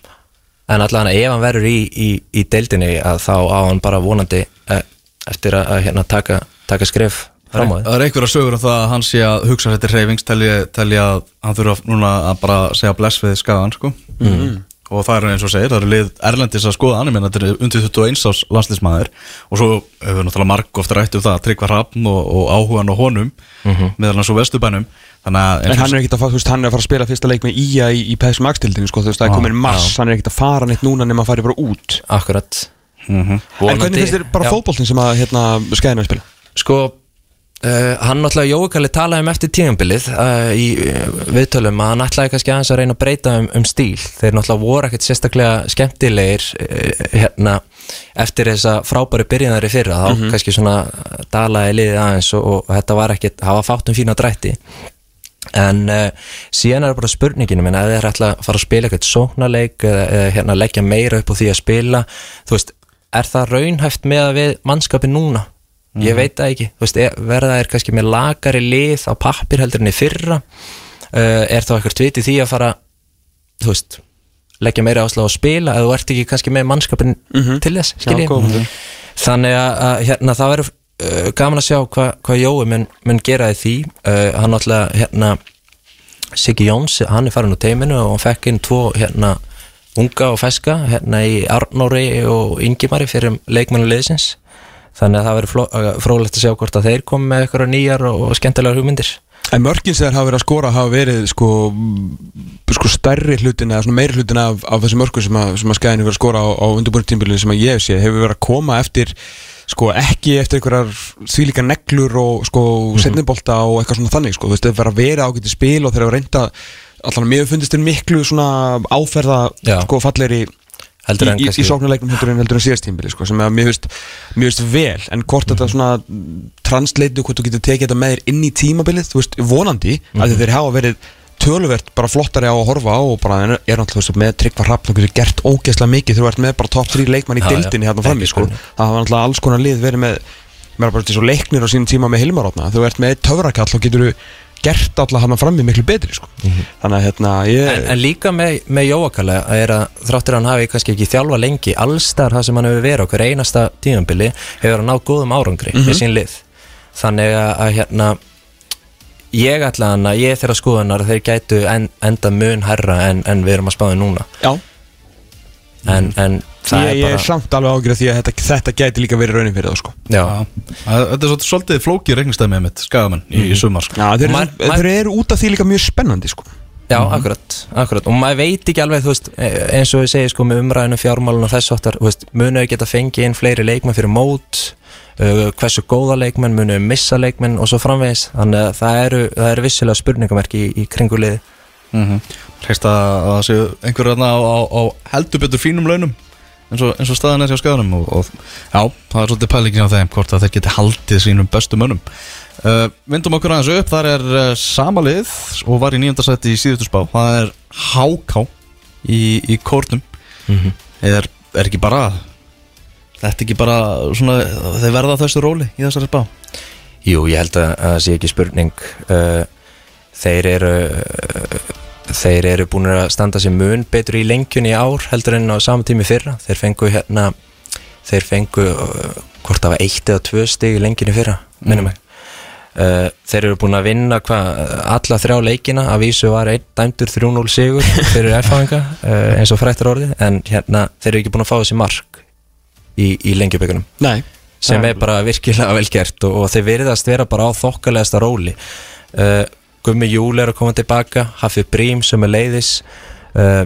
En allavega ef hann verður í, í, í deildinni að þá á hann bara vonandi uh, eftir að, að hérna, taka, taka skref fram á Það er einhverja sögur um það að hann sé að hugsa þetta reyfings telja, telja að hann þurfa núna að bara segja bless við skagan sko. Og það er eins og segir, það eru lið Erlendis að skoða hann, ég menn þetta er undir 21 ás landslísmaður og svo hefur við náttúrulega marg ofta rætt um það, Tryggvar Hrafn og, og áhugan á honum meðal hans og að En hann er ekkert að fara, þú veist, hann er að fara að spila fyrsta leik með IA í, í PSM Max-tildinu, sko, þú veist, það er Já, komin mars, hann er ekkert að fara neitt núna nema að fara bara út. Akkurat. En hvernig finnst þér bara Já. fótboltin sem að, hérna, skæðinu að spila? Sko, uh, hann náttúrulega Jóikalli talaði um eftir tíðanbilið uh, í uh, viðtölum að hann ætlaði kannski aðeins að reyna að breyta um, um stíl. Þeir náttúrulega voru ekkert sérstaklega skemmtilegir uh, hérna eftir þessa frábæri byrjanari fyrra. Þá kannski svona dalaði liðið aðeins og, og þetta var ekkert, það var fátt um fína drætti. En síðan er bara spurningin menn að er ætla að fara að spila eitthvað sóknarleik eða, eða hérna leggja meira upp á því að spila þú veist, er það raunhæft með að við mannskapi núna ég veit það ekki, veist, er- verða er kannski með lagari lið á pappir heldur enn í fyrra? Uh, er þá eitthvað tviti því að fara þú veist, leggja meira áslag á spila eða þú ert ekki kannski með mannskapin til þess, skiljið góð punktur. þannig að, að hérna, það verður uh, gaman að sjá hvað hva Jói mun, mun gera því. Uh, hann náttúrulega hérna Siggi Jóns, hann er farin úr teiminu og hann fekk inn tvo hérna unga og feska hérna í Arnóri og Ingimari fyrir leikmennu liðsins þannig að það verður frólægt að sjá hvort að þeir komi með eitthvað nýjar og, og skemmtilegar hugmyndir En mörgin sem þeir hafa verið að skora hafa verið sko, sko stærri hlutin eða meiri hlutin af, af þessi mörgum sem að, sem að skæðinu verið að skora á, á undirbúrtímbilinu sem að ég hef sé hefur verið að koma eftir sko ekki eftir einhverjar þvílíka neglur og sko Mhm. setnibolta og eitthvað svona þannig sko, þú veist, þeir verið að vera ágæti spil og þeir hafa reynda allan mér fundist þeir miklu svona áferða Já. sko falleri Heldur í, en í, í sóknarleiknum heldur en heldur en síðast tímbili sko, sem að mér finnst, mér finnst vel. En hvort þetta svona transleitu hvort þú getur tekið þetta með þér inn í tímabilið þú veist, vonandi, mm að þeir hafa verið töluvert bara flottari á að horfa á og bara er, er náttúrulega veist, með tryggva hrapp þú getur gert ógeðslega mikið, þú ert með bara top 3 leikmann í já. dildinni hérna frammi Ekki sko. það hafa náttúrulega alls konar lið verið með mér bara til svo leiknir á sínum tíma með Hilmarótna þú ert með töfrakall og getur gert alla hann frammi miklu betri sko. þannig að hérna ég en, en líka með, með Jóakalla er að þráttur hann hafi kannski ekki þjálfa lengi allstar það sem hann hefur verið hver einasta tíðanbili hefur hann náð góðum árangri með sín lið. Þannig að, að hérna ég ætla hann að ég þeirra skoðunar að þeir gætu en, enda mun herra en, en við erum að spáði núna. Já, en, en það ég, er ég bara er samt alveg ágjörð því að þetta, þetta gæti líka verið raunin fyrir það sko. já, Það- Þetta er svolítið- svolítið flókið reiknistæmi mitt, skagamenn í, í sumar sko. Já, þeir, Maður- eru, þeir eru út af því líka mjög spennandi sko. já akkurat, akkurat. Og maður veit ekki alveg þú veist e- eins og við segja sko með umræðinu fjármálun og þess áttar munu við geta fengið inn fleiri leikmenn fyrir mót? Uh, hversu góða leikmenn munu við missa leikmenn og svo framvegis? Þannig að það eru, það eru vissilega spurningamerki í, í kringuliði mm Hreist að það séu einhverju þarna á, á, á heldur betur fínum launum eins og, eins og staðan er hjá skaganum og, og já, það er svolítið pælingin á þeim hvort að þeir geti haldið sínum bestu mönnum. Uh, Vindum okkur aðeins upp, þar er uh, sama lið og var í nýjöndasætti í síðustu spá. Það er HK í, í kórnum. Er, er ekki bara þetta ekki bara svona, þeir verða þessu róli í þessari spá? Jú, ég held að að það sé ekki spurning uh, þeir eru þeir eru búin að standa sér mun betur í lengjunni í ár heldur en á saman tími fyrra. Þeir fengu hérna þeir fengu uh, hvort var eitt eða tvö stig í lengjunni fyrra mig. Uh, þeir eru búin að vinna hva, alla þrjá leikina að vísu var einn dæmdur 3-0 sigur fyrir F-fáinga uh, eins og frættur orðið en hérna þeir eru ekki búin að fá þessi mark í, í lengjubökunum. Nei. Sem er bara virkilega vel gert og, og þeir veriðast vera bara á þokkalegasta róli. Uh, Gummi Júl er að koma tilbaka Hafi Brím sem er leiðis. Uh,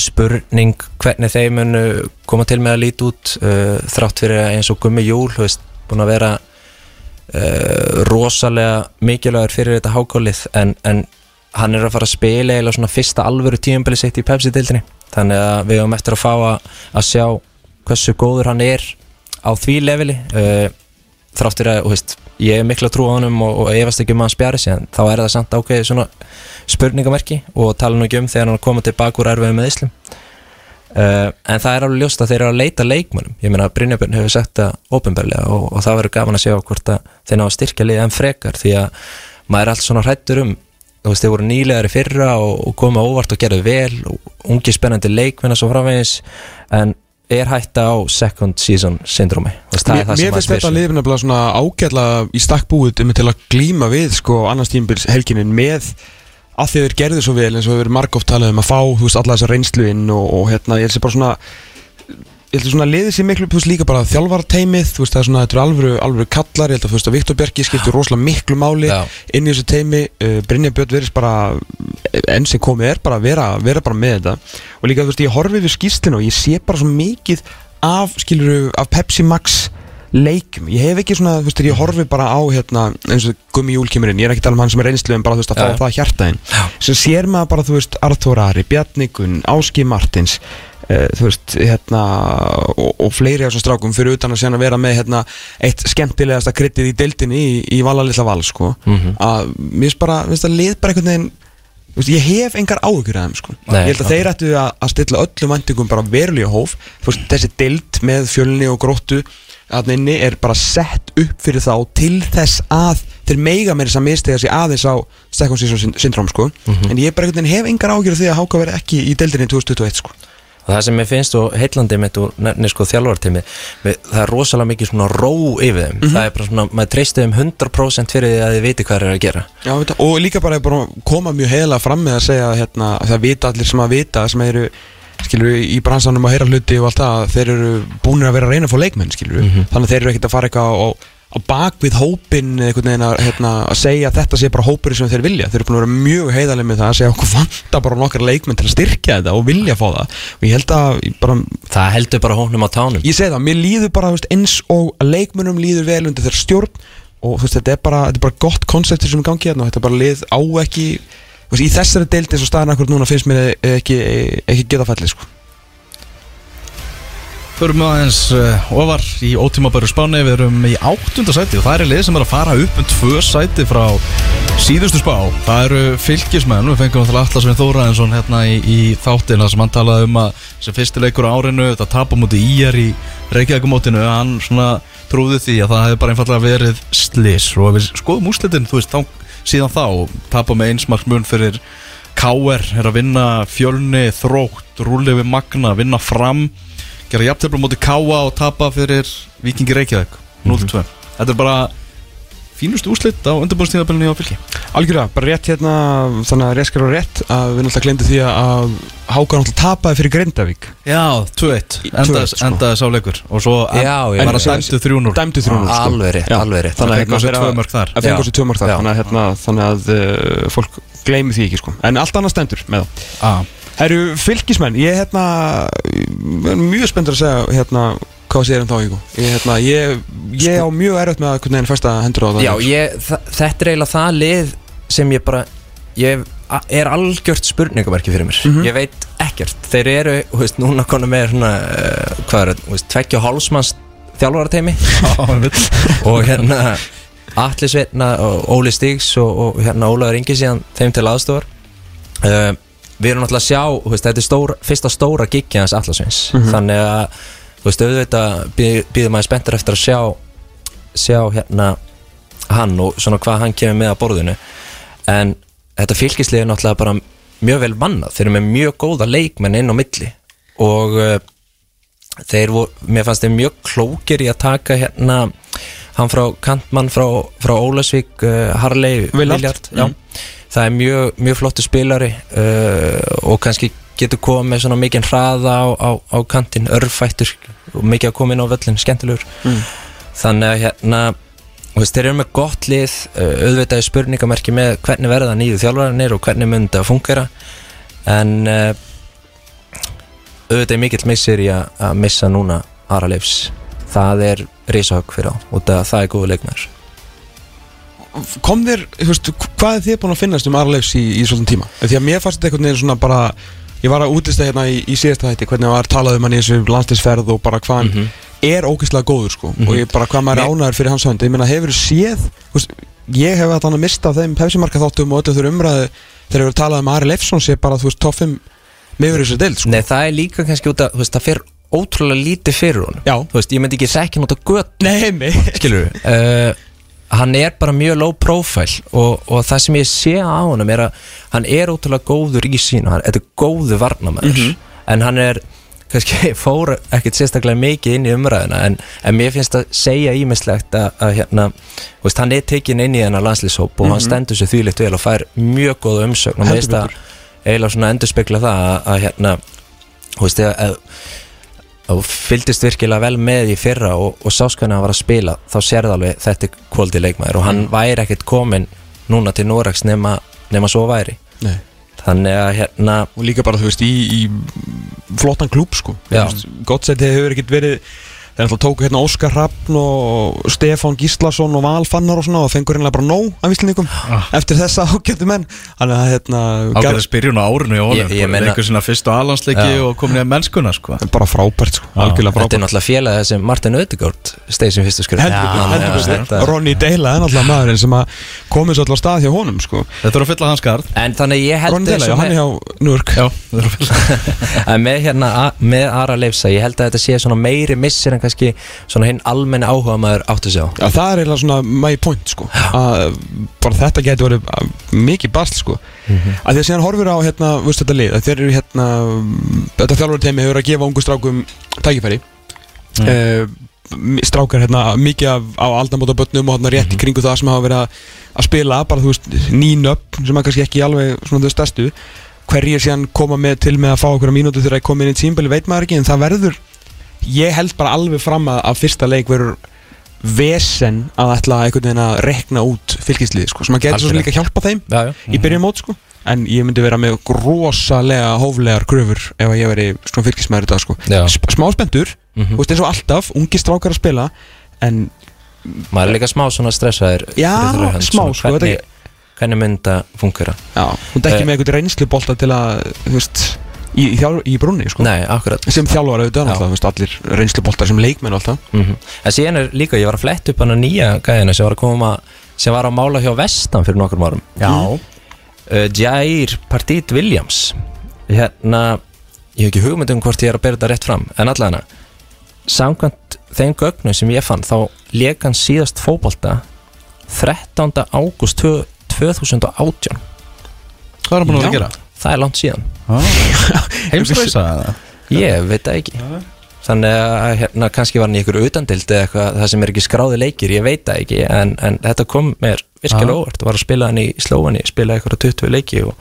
spurning hvernig þeir munu koma til með að líti út uh, þrátt fyrir eins og Gummi Júl þú veist, búin að vera uh, rosalega mikilvægur fyrir þetta hákólið en, en hann er að fara að spila eða svona fyrsta alvöru tíumbeli sitt í Pepsi-dildinni þannig að við höfum eftir að fá að, að sjá hversu góður hann er á því leveli uh, þráttur að, þú veist, ég er mikla trú á honum og, og efast ekki um að hann spjari en þá er það samt ákveðið svona spurningamerki og tala nú ekki um þegar hann komið tilbaka úr erfiðum með Íslum uh, en það er alveg ljóst að þeir eru að leita leikmönnum. Ég meina Brynjabjörn hefur sagt það ópenbarlega og, og það verður gaman að sjá hvort að þeir ná að styrkja liðið en frekar því að maður er allt svona hrættur um þú veist, þeir voru nýlegar í fyrra og, og komið óvart og gerðu vel og ungi spennandi leikmenn og svo framvegis en er hætta á second season syndromi veist, það Mér, er það mér sem finnst maður þetta að svona ágætla í stakkbúið um til að glíma við sko annars tímbils helginin með að þeir gerðu svo vel eins og við erum margóft talað um að fá þú veist, alla þessa reynslu inn og, og hérna, ég held sér bara svona ég held að svona liðið sér miklu veist, líka bara þjálfarteimið þú veist það er svona, þetta eru alvöru, alvöru kallar ég held að þú veist að Viktor Bjarki skiptir rosalega miklu máli Já. inn í þessu teimi uh, Brynja Björn verðist bara enn sem komið er bara að vera, vera bara með þetta. Og líka þú veist ég horfi við skýslinu og ég sé bara svo mikið af skiluru af Pepsi Max leikum, ég hef ekki svona, þú veist, ég horfi bara á hérna, eins og Gummi Júl kemur inn ég er ekki að tala um hann sem er reynslu en bara, þú veist, að fá það hjartaðinn sem sér maður bara, þú veist, Arthur Ari Bjarni Gunn, Áski Martins uh, þú veist, hérna og, og fleiri af þessum strákum fyrir utan að sérna vera með, hérna, eitt skemmtilegasta kryttið í deildinni í, í Vala Lilla Val, sko, að mér finnst bara, mér finnst að lið bara einhvern veginn veist, ég hef engar áhugur að þeim sko. Nei, ég held að þeir ættu að, að stilla öllum vendingum bara verulega hóf veist, þessi deild með fjölni og gróttu að inni er bara sett upp fyrir þá til þess að þeir meiga með þess að mistega sig aðeins á Stockholm Season syndrom sko. en ég bara hef engar áhugur af því að Háka verði ekki í deildinni 2021 sko. Og það sem ég finnst og heitlandi mitt og nefnir sko þjálfartími það er rosalega mikið svona ró yfir þeim. Mhm. það er bara svona, maður treysti þeim 100% fyrir því að þið viti hvað þeir eru að gera. Já, og líka bara, bara koma mjög heiðlega fram með að segja hérna, að það vita allir sem að vita sem eru skilur í bransanum að heyra hluti og allt það að þeir eru búinir að vera að reyna að fá leikmenn skilur þannig að þeir eru ekkert að fara eitthvað á, á bak við hópin einhvern veginn að, hérna, að segja að þetta sé bara hópurinn sem þeir vilja. Þeir eru búin að vera mjög heiðaleg með það að segja okkur vantar bara nokkar leikmenn til að styrkja þetta og vilja fá það. Og ég held að bara, það heldur bara hóknum á tánum. Ég segi það, mér líður bara veist, eins og leikmennum líður vel undir þeirra stjórn. Og veist, þetta er bara, þetta er bara gott koncept sem er gangi hérna og þetta er bara lið á ekki veist, í þessari deildi eins og staðan akkur núna finnst mér ekki, ekki geta fallið sko. Förum aðeins uh, ofar í ótímabæru spáni. Við erum í áttunda sæti og það er lið sem er að fara upp um tvö sæti frá síðustu spá. Það eru fylgismenn, við fengum alltaf Atlasvinn Þóraðinsson hérna í, í þáttina sem hann talaði um að sem fyrsti leikur á árinu þetta tapa múti íjar í Reykjavíkumótinu hann svona trúði því að það hefði bara einfallega verið slis og við skoðum úslitin, þú veist, þá, síðan þá tapa með einsmarkmun fyrir K.R. er að vinna fjölni, þrótt, rúli við Magna, vinna fram gera jafntefla móti Káa og tapa fyrir Vikingi Reykjavík 0-2 Þetta er bara fínustu úslit á undirbúrstíðabilinu á fylki Algjörlega, bara rétt hérna þannig að rétt skar og rétt að við náttúrulega glemdi því að Háka náttúrulega tapaði fyrir Grindavík Já, 2-1 Í- Endaði 2-1, sko. endaði sá leikur og svo en, Já, já, bara já. dæmdu 3-0 dæmdu 3-0 sko. Alveg rétt, alveg rétt. Þannig að Það hérna þessi þeirra- tvö mörk þar. Það Já. þessi tvö mörk þar. Þannig að, hérna, fólk gleymi því ekki sko. En allt annað stendur með það Það eru fylgismenn, ég er hérna ég er mjög spenntur að segja hérna hvað sér um þá Ígo ég, hérna, ég, ég á mjög erfitt með að hvernig enn fæsta hendur á það Já, ég, þetta er eiginlega það lið sem ég bara ég er algjört spurningamarki fyrir mér. Mhm. ég veit ekkert, þeir eru veist, núna konu með svona uh, hvað er þetta, tveggja hálsmanns þjálfarateimi og hérna Atli Sveitna og Óli Stígs og, og hérna Ólaður Ingi síðan þeim til aðstofar uh, við erum náttúrulega að sjá veist, þetta er stóra, fyrsta stóra giggi hans Atlasveins þannig að þú veist, auðvitað býð- býður maður spenntur eftir að sjá sjá hérna hann og svona hvað hann kemur með að borðinu. En þetta fylgislið er náttúrulega bara mjög vel vannað þeir eru með mjög góða leikmenn inn á milli. Og uh, þeir voru, mér fannst þeir mjög klókir í að taka hérna hann frá Kantmann frá, frá Ólasvík uh, Harley Willard. já, það er mjög, mjög flottu spilari uh, og kannski getur komið með svona mikinn hraða á, á, á kantinn, örfættur og mikið að koma inn á völlin, skemmtilegur. Þannig að hérna veist, þeir eru með gott lið uh, auðvitað er spurningamerki með hvernig verða nýju þjálfararnir og hvernig myndi að fungera en uh, auðvitað er mikill missir í að, missa núna Ara Leifs. Það er risahögg fyrir á og það, það er góðu leikmær kom þér, veist, hvað er þið búin að finnast um Arleifs í, í svolítinn tíma? Því að mér fannst þetta einhvern veginn svona bara ég var að útlista hérna í, í síðasta þætti hvernig það var talað um hann í þessu landslisferð og bara hvað hann er ógeðslega góður sko. Og ég bara hvað maður er ánæður fyrir hans hönd. Ég meina hefur séð, veist, ég hef að hann að mista af þeim pepsimarka þáttum og öllu þurr umræðu þegar hefur talað um Ari Leifsson sé bara, þú veist, toffum meður þessu deild sko. Nei, það er líka kannski út að, veist, það fer ótrúlega lítið fyrir Já. Þú veist, ég myndi ekki sekja nota gött skilur uh, hann er bara mjög low profile og, og það sem ég sé á honum er að hann er ótrúlega góður í sín hann, er góðu varnamæður en hann er kannski fór ekkert sérstaklega mikið inn í umræðuna en, en mér finnst að segja ímislegt að, að hérna, veist, hann er tekin inn í hennar landslýshóp og hann stendur sér þvílitt vel og fær mjög góða umsögn. Og mér finnst að eiginlega svona endurspegla það að, að hérna, þú veist, að og fylgdist virkilega vel með í fyrra og, og sásk hvernig hann var að spila þá sérði alveg þetta er kvöldi leikmaður og hann væri ekkert komin núna til Norex nema, nema svo væri Nei. þannig að hérna og líka bara þú veist í, í flottan klúb sko Já. Gottsæti hefur ekkert verið þeir alltaf tóku hérna Óskar Hrafn og Stefán Gíslason og Val Fannar og svona og fengur hérna bara nóg af víslendingum eftir þessa ágættu menn. Þannig að hérna Ágæða spyrjun á árinu í meina- Leikur svona fyrstu alansleiki Já. og komin í mennskuna sko. bara frábært sko, algjörlega Þetta er frábært. náttúrulega félagið sem Martin Ödegård steið sem fyrstu heldur betur Ronny Deila er náttúrulega maðurinn sem að komið svo alltaf á stað hjá honum sko. Þetta er að fylla hans garð. En þannig ég held Ronny Deila, já, hann er hjá Nurk er með hérna, með Ara Leifsa Ég held að þetta sé meiri missir en kannski Svona hinn almenni áhuga maður áttu sig á. Já, það er eiginlega svona my point sko. Að bara þetta getur verið að, mikið basl sko. Að því að síðan horfir á hérna, veist þetta lið að þeir eru hérna þetta þjálfur teimi hefur að gefa ungu strákum tækifæri. Mm. strákar hérna mikið af, á aldamóta börnum og hérna rétt í kringu það sem hafa verið að, að spila bara þú veist nýnöpp sem er kannski ekki alveg svona þau stærstu. Hverjir síðan koma með til með að fá okkur mínútu þegar það er komin inn í tímbili veit maður ekki en það verður ég held bara alveg fram að, að fyrsta leik verður vesen að ætla einhvern veginn að rekna út fylgislið sko, sem að geta svo líka hjálpa þeim Já, já. í byrjun mót sko. En ég myndi vera með rosalega hóflegar gröfur ef að ég veri svona fylgismæður þetta sko. Smá spendur, Mhm. þú veist eins og alltaf ungi strákar að spila en Maður er líka smá svona stressaður Já, hönd, smá, svona. sko, Hvernig, hvernig mynda fungera já, þú ert ekki Eh. með einhvern reynslubolta til að þú veist, í, í, í brunni sko. Nei, akkurat. Sem þjálfar auðvitað, veist, allir reynsluboltar sem leikmenn alltaf mm En síðan er líka, ég var að fletta upp hann að nýja gæðina sem var að koma sem var að mála hjá Vestan fyrir nokkur árum. Já. Uh, Jair Partít Williams. Hérna ég hef ekki hugmynd um hvort ég er að bera þetta rétt fram en allavega samkvæmt þeim gögnum sem ég fann þá leik hann síðast fótbolta 13. ágúst 2018 Hvað er hann búin að vera að gera? Það er langt síðan Heimsreisa eða? ég veit það ekki þannig að hérna kannski var hann í ykkur utandildi eða eitthvað það sem er ekki skráði leikir ég veit það ekki en, en þetta kom mér virkilega Já. óvart var að spila hann í Slóani spila ykkur 20 leiki og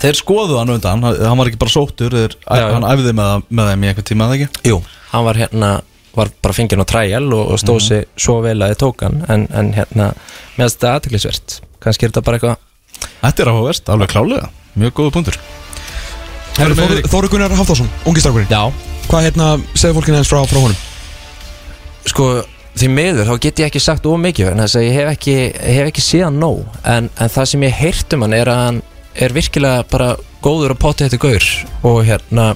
Þeir skoðu hann undan, hann var ekki bara sóttur þeir, Já. Hann æfði með, með þeim í einhvern tíma, eða ekki? Jú, hann var hérna var bara fengið á træjal og, og stóð sig svo vel að þið tók hann en, en hérna, meðan þetta er aðteklisvert kannski er þetta bara eitthvað Þetta er áhugavert, alveg klálega Mjög góða punktur. Herru, með Þór- Þóri Gunnar Hafþórsson, ungi strákurinn. Já, Hvað hérna, segðu fólkinu eins frá, frá honum? Sko því miður þá get ég ekki sagt ómikið en þess að ég hef ekki, hef ekki síðan nóg. En, en það sem ég heyrt um hann er að hann er virkilega bara góður og potið þetta gaur og hérna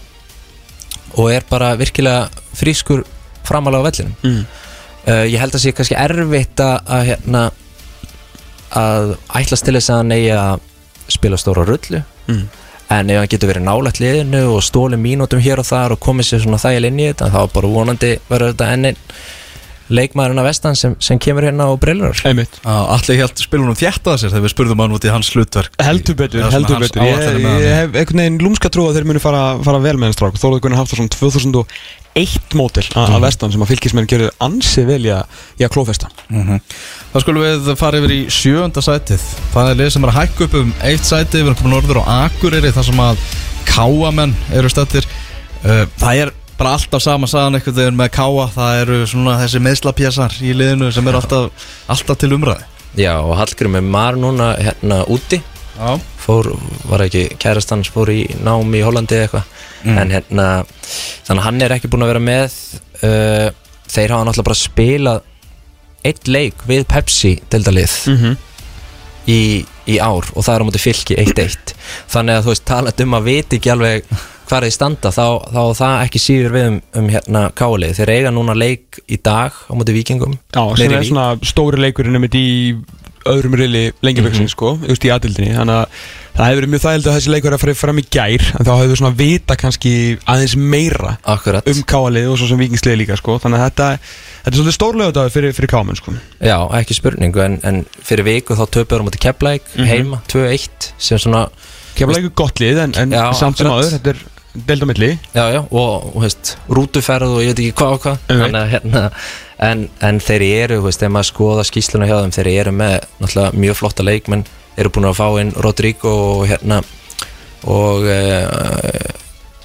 og er bara virkilega frískur framalega á vellinum. Mm. uh, ég held að sé kannski erfitt að, að hérna að ætlast til þess að hann eigi að spila stóra rullu. Mm. en ef hann getur verið nálægt liðinu og stóli mínútum hér og þar og komið sér svona þægileg inn í þetta þá bara vonandi verður þetta enn einn leikmaðurinn af vestan sem, sem kemur hérna og Einmitt. Allir held spilunum þjættaði sér þegar við spurðum hann út í hans hlutverk. Heldur betur, heldur hans betur. Ég, hef einhvern veginn lúmska trú að þeir muni fara, fara vel með henni strák Þóruður Gunnar Hafþórsson 2001 mótil Mhm. að vestan sem að fylgismenn gerðu ansi vel í að, í að klófesta. Það skulum við fara yfir í sjönda sætið. Það er lið sem er að hækka upp um eitt sætið. Við erum komin norður á Akureyri þar sem að Káamenn eru stættir uh, Það er bara alltaf sama sagan einhvern veginn með Káa Það eru svona þessi meðslapjæsar í liðinu sem eru alltaf, alltaf til umræði Já og Hallgrim er maður núna hérna úti. Já. Fór, var ekki kærast hans fór í námi í Hollandi eða eitthvað en hérna, þannig að hann er ekki búinn að vera með uh, þeir hafa náttúrulega bara spilað eitt leik við Pepsi deildalið Mhm. í, í ár og það er á móti fylki 1-1 þannig að þú veist talað um að viti ekki alveg hvað þeir standa þá, þá það ekki síður við um, um hérna kálið þeir eiga núna leik í dag á móti vikingum Já, sem er svona stóri leikurinn einmitt í öðrum rili lengjaböksin sko, just í aðildinni. Þannig að það hefur verið mjög þægild að þessi leikur að fara fram í gær en þá hefur við svona vita kannski aðeins meira Akkurat. um káalið og svo sem vikingslið líka sko. Þannig að þetta, þetta er svolítið stórlega þetta fyrir, fyrir kámen sko. Já, ekki spurningu en, en fyrir viku þá töpur á móti Keflæk Mhm. heima 2-1 sem svona Keflavík er gott lið en, en Já, samt sem áður þetta er, deild á milli. Já, já, og, og veist, rútuferð og ég veit ekki hvað og hvað. Þannig að, hérna, en, en þeir eru, þú veist, þegar maður skoða skýsluna hjá þeim þeir eru með náttúrulega mjög flotta leikmenn eru búin að fá inn Rodrigo og hérna og uh,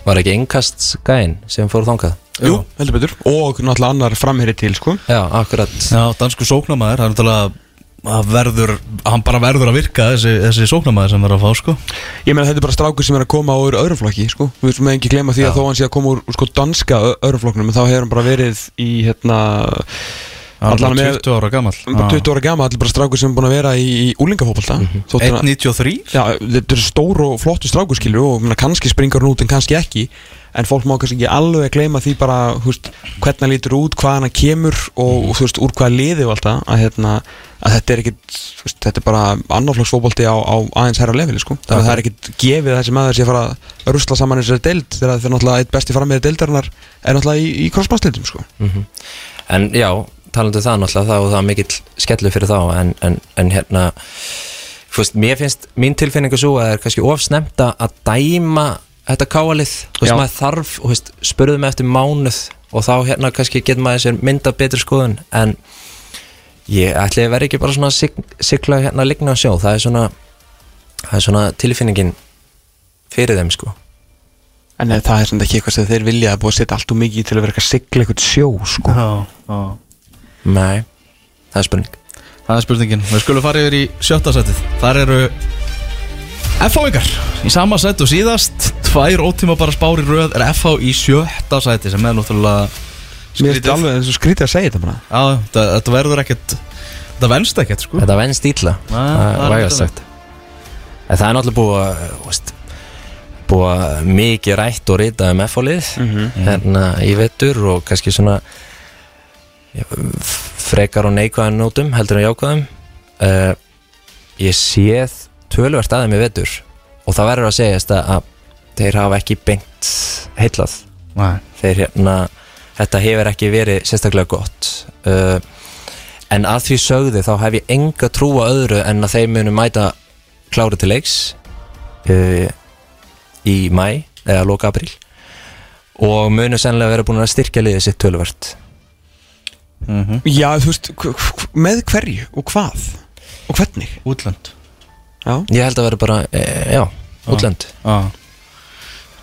var ekki innkast gæinn sem fór þangað? Jú, heldur betur. Og náttúrulega annar framherri til sko. Já, akkurat. Já, dansku sóknamaður, það er náttúrulega að verður, hann bara verður að virka þessi, þessi sóknamaður sem verður að fá sko Ég meina þetta er bara strákur sem er að koma á öðru öðrum flokki sko. Við sem ekki glemma því að þó hann sé að koma úr, úr sko, danska ö- öðrum flokknum þá hefur hann bara verið í hérna Allan með- 20 ára gammal bara 20 ára gama, allir bara strákur sem er búin að vera í, í úlingafótbolta. Mm 1.93 Já, þetta er stór og flottu strákur skilur og meina, kannski springar hún út en kannski ekki. En fólk má kannski ekki alveg gleyma því bara húst, hvernig hann lítur út, hvað hann kemur og þú veist, úr hvaða liði og alltaf að, hérna, að þetta er ekkit veist, þetta er bara annarflokksfótbolti á, á aðeins herra leveli sko, þannig að það er ekkit gefið þessi maður að fara að rusla saman þessari deild þegar það er náttúrulega eitt besti frammiði deildarinnar er náttúrulega í, í krossmannsleitum sko. En já, talandi um það náttúrulega þá og það er mikill skellu fyrir þá en, en, en hérna þú veist, mér finnst mín tilfinningu svo að það er kannski ofsnemta að dæma þetta káalið, þú veist, Já. maður þarf þú veist, spurðum eftir mánuð og þá hérna kannski getur maður sér mynda betri skoðun en ég ætli að vera ekki bara svona sig, sigla hérna að ligna á sjó, það er svona það er svona tilfinningin fyrir þeim sko. En það er svona ekki eitthvað sem þeir vilja að búið að setja allt og mikið til að vera eitthvað að sigla eitthvað sjó sko. Já, já Nei, það er spurning. Það er spurningin, við skulum fara yfir í sjötta setið. Þar eru FH-ingar í sama set og síðast Tvær ótíma bara spár í röð er FH í sjötta seti sem er náttúrulega Mér finnst alveg eins og skrítið að segja þetta bara Já, þetta, þetta verður ekkert Þetta venst ekkert sko. Þetta venst ítla Nei, það er Það vægast ekki sagt. En það er náttúrulega búið að búið að mikið rætt og rita um F-fólið hérna í vettur og kannski svona frekar og neikvæðan nótum heldur en jákvæðum. Uh, Ég séð tölvert aðeim í vettur og það verður að segjast að, þeir hafa ekki beint heitlað þeir hérna þetta hefur ekki verið sérstaklega gott. Uh, en að því sögði þá hef ég enga trú á öðru en að þeir munu mæta klári til leiks uh, í mæ eða loka apríl og munu sennilega vera búin að styrkja liðið sitt töluvert Já, þú veist, með hverju og hvað og hvernig? Útlönd. Já, ég held að vera bara, e, já, útlönd.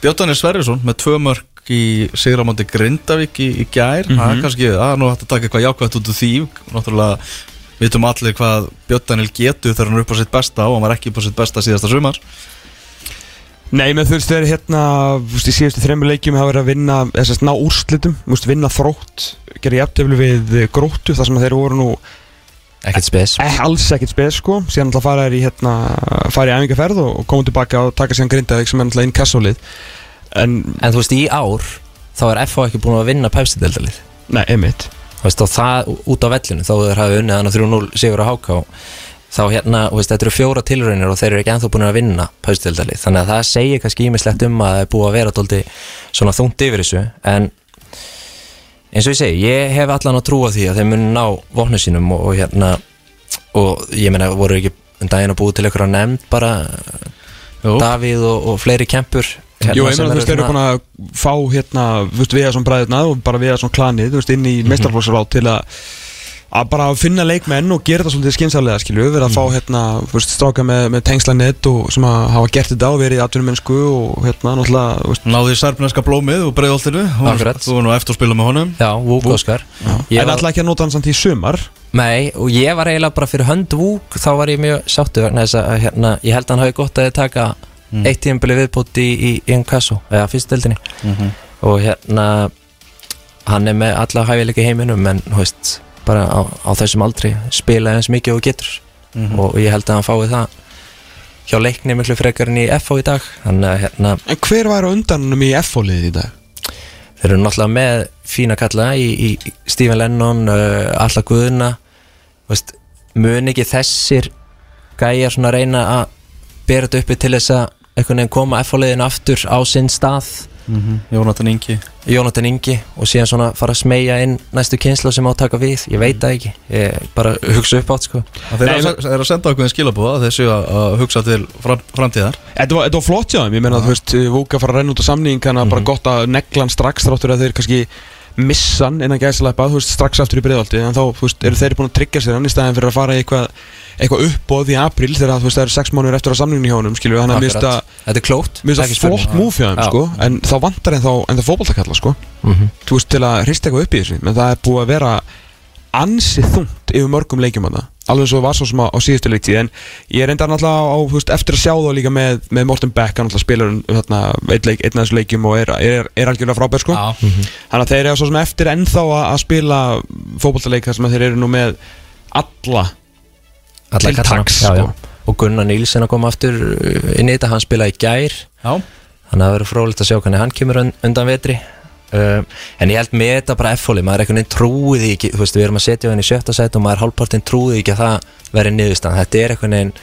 Bjóttanir Sverrisson með tvö mörg í Sigramándi Grindavík í, í gær. Það er kannski, það er nú hægt að taka eitthvað jákvæmt út úr því. Náttúrulega vitum allir hvað Bjóttanil getur þegar hann er upp á sitt besta og hann var ekki upp á sitt besta síðasta sumar Nei, menn þú veist, þeir hérna þú veist, í síðustu þreymur leikjum hafa verið að vinna þess að ná úrslitum, veist, vinna þrótt gera jafntefli við gróttu þar sem þeir voru nú ekkert spes. Eh, alls ekkert spes sko. Síðan alltaf fara þeir í hérna fara í æfingarferð og, og koma tilbaka og taka síðan grindaðið sem er alltaf inn kassólið en, en þú veist, í ár þá er FH ekki búin að vinna pæfstideldalið nei, einmitt. Þú veist, og það út á vellinu þó þeir hafi unnið hann að 3-0 sigur á HK þá hérna, veist, þetta eru fjóra tilraunir og þeir eru ekki ennþá búin að vinna paustildalið, þannig að það segir kannski ímislegt um að það er búið að vera tóldi svona þungt yfir þessu, en eins og ég segi, ég hef allan að trúa því að þeir muni ná vopnu sínum og, og hérna, og ég meina voru ekki um daginn að búið til einhverja nefnd bara Jú. Davíð og, og fleiri kempur hérna, Jú, ég meina þú veist, þeir eru búin að fá hérna, þú veist, við að svona bræðina og bara við að svona klanið, þú veist, inn í mm til að að bara finna leikmenn og gera þetta svolítið skynsalega, skilju, verið að fá hérna, þú veist, stráka með, með tengslanett og sem að hafa gert þetta og verið í atvinnumennsku og hérna, náttúrulega, þú veist, Náði særpneska blómið og breiðoltinu Akkurat. Þú var nú eftir að spila með honum. Já, Vúk Óskar. Ég en var- alltaf ekki að nota hann samt í sumar? Nei, og ég var eiginlega bara fyrir hönd Vúk þá var ég mjög sáttu vegna þess að hérna, ég held að hann hafi gott að taka eitt tímabili viðbúti í, í, í Inkasso eða fyrstdeldinni og hérna hann er með alla hæfileika í heiminum en þú veist, bara á, á þessum aldri spila eins mikið og getur. Og ég held að hann fái það hjá leikni miklu frekar en í FO í dag. Þannig að hérna, En hver var undanum í F-fóliðið í dag? þeir eru náttúrulega með fína kalla í, í Stephen Lennon uh, Alla Guðuna veist, mun ekki þessir gæjar svona reyna að bera þetta uppi til þess að einhvern veginn koma F-fóliðin aftur á sinn stað Jónatan Ingi. Jónatan Ingi og síðan svona fara að smegja inn næstu kynslu sem á að taka við. Ég veit það ekki, ég bara hugsa upp átt sko. Þeir eru að, er að senda okkur skilabúða þessu að, að hugsa til fram, framtíðar. Þetta var, þetta var flott hjá þeim, ég meina að þú veist Vúka fara að renna út á samning, þannig að bara gott að negla hann strax þráttur að þeir kannski missan innan veist, strax aftur í breiðaldi en þá, veist, eru þeir búin að tryggja sér hann í staðin fyrir að fara í eitthvað eitthvað uppbóð í april þegar það eru sex mánuður eftir að samninginu hjá honum, þannig að að Þetta er það spurning. flott múf hjá þeim, Já. sko en þá vantar en þá, en það fótboltakalla, sko þú veist, til að hrista eitthvað upp í þessu menn það er búið að vera ansi þungt yfir mörgum leikjum að það alveg svo var svo sem á, á síðustu leiktíð en ég er enda náttúrulega á, þú veist, eftir að sjá þá líka með, með Morten Beck, hann náttúrulega spilar um, þarna, einn, leik, einn af þessu leikjum og er, er, er algjörlega frábær sko Já. þannig að þeir eru svo sem eftir ennþá að, að spila fótboltaleik þar sem þeir eru nú með alla Alla til kallana. taks, Já, já. sko. Og Gunnar Nílsen að koma aftur inn í þetta, hann spilaði í gær Já, Þannig að það verður frólitt að sjá hvernig hann kemur un- undan vetri uh, En ég held með þetta bara F-hóli Maður er einhvern veginn trúið ekki veist, við erum að setja hann í sjötta sæt Og maður hálfpartinn trúið ekki að það verði niðurstand Þetta er einhvern veginn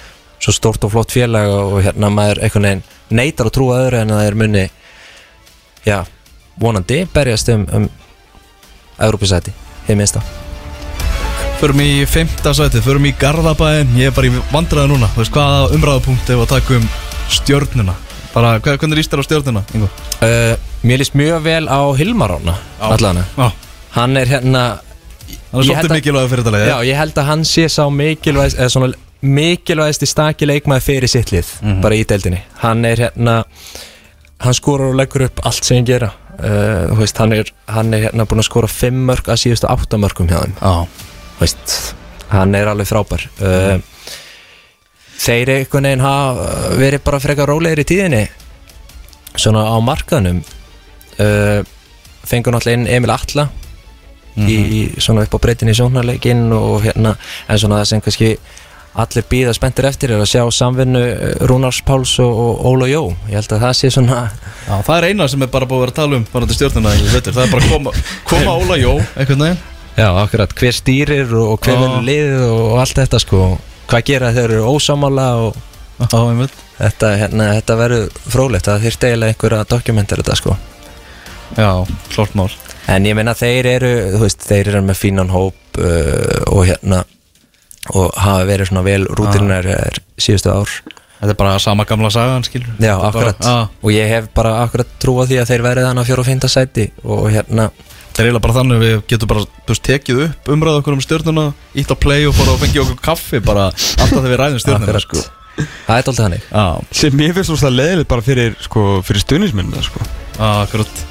svo stórt og flott félag Og hérna maður einhvern veginn neytar að trúa öðru En að það er munni Já, vonandi berjast um, um Európisæti, hefði minnst á förum í femta sæti, förum í Garðabæin Ég er bara í vandræðu núna. Veist hvaða umræðupunkt ef að taka um stjörnuna? Bara, hvernig líst þér á uh, Mér líst mjög vel á Hilmar Rána Allana Já, Hann er hérna hann er svolítið mikilvæg fyrir þetta leið Já, ég held að hann sé sá mikilvægst eða svona mikilvægst í staki leikmaði fyrir sitt lið, bara í deildinni. Hann er hérna hann skorar og leggur upp allt sem hann gera. Uh, veist, hann er, hann er hérna búin að skora 5 mörg að síðustu 8 mörgum hjá þeim. Já, Þú veist, hann er alveg frábær. Uh, þeir einhvern veginn hafa verið bara frekar rólegir í tíðinni svona á markaðnum. uh, fengur náttúrulega inn Emil Atla í, í svona upp á breytin í sjónarleikin og hérna en svona það sem kannski allir býða spenntir eftir er að sjá samvinnu eh, Rúnars Páls og, og Óla Jó. Ég held að það sé svona Já, það er eina sem er bara búið að vera að tala um bara til stjórnuna það er bara að koma, koma Óla Jó, einhvern veginn. Já, akkurat, hver stýrir og, hver verður liðið og, allt þetta sko. Hvað gera þeir eru ósámála og Já, þetta, hérna, þetta verður frólægt það þyrfti eiginlega einhver að dokumentar þetta sko Já, klart mál. En ég meina þeir eru, þú veist, þeir eru með fínan hóp uh, og hérna og hafa verið svona vel rútinar síðustu ár. Þetta er bara sama gamla sagan, skilur. Já, er bara- akkurat, Já, og ég hef bara akkurat trú á því að þeir verið þannig á fjóra og fynda sæti og hérna, Það er eiginlega bara þannig að við getum bara þú veist, tekið upp umræðu okkur um stjórnuna ítt á play og fór að fengja okkur kaffi bara alltaf þegar við ræðum stjórnuna akkurat. sko. það er alltaf þannig. Já, sem mér finnst svo leðilegt bara fyrir, sko, fyrir stuðnismennina sko. akkurat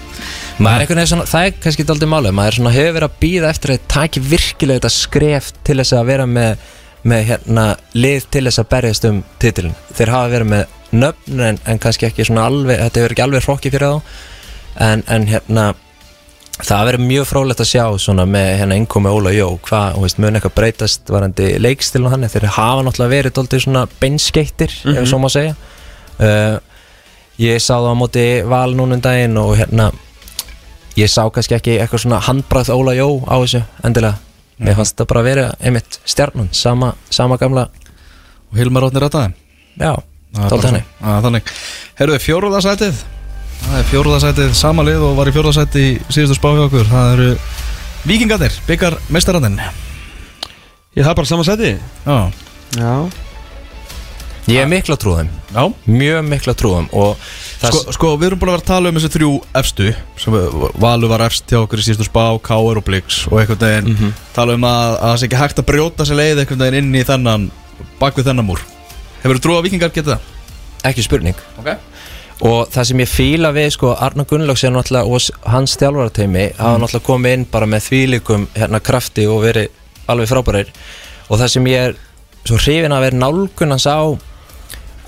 er svona, það er kannski daldið málið maður svona hefur verið að býða eftir að það taki virkilega þetta skref til þess að vera með, með hérna lið til þess að berjast um titilin þeir hafa verið með nöfn en, en kannski ekki alveg, þetta hefur ekki alveg hrokki fyrir þá. En, en hérna það verið mjög frólægt að sjá svona með hérna innkomi Óla Jó hvað, mun eitthvað breytast varandi leikstil og hann þeir hafa náttúrulega verið svona beinskeittir, ef svo má segja. Uh, ég sá það á móti val núna um daginn og hérna ég sá kannski ekki eitthvað svona handbræð Óla Jó á þessu endilega. Mér fannst það bara að vera einmitt stjarnan sama, sama gamla Og Hilmar að það já, tólta henni Þannig. Herðu, fjóruðasætið Það er fjóruðasætið sama lið og var í fjóruðasætið í síðustu spá hjá okkur. Það eru Víkingarnir, byggar mestarandinn Ég það er bara saman seti Já, Já ég er mikla trúðum, já. Mjög mikla trúðum Sko, sko, við erum búin að vera að tala um þessi þrjú efstu sem Valur var efst hjá okkur í síðustu spá Káur og Blix og einhvern veginn tala um að, að það sé ekki hægt að brjóta sér leið einhvern veginn inn í þennan bak við þennan múr. Hefur þú trú að vikingar geta það? ekki spurning. Ok. Og það sem ég fíla við sko Arna Gunnlaugs og hans þjálfarateimi hafa náttúrulega komið inn bara með þvílikum hérna krafti og verið alveg frábærir. Og það sem ég er svo hrifin að vera nálgun hans á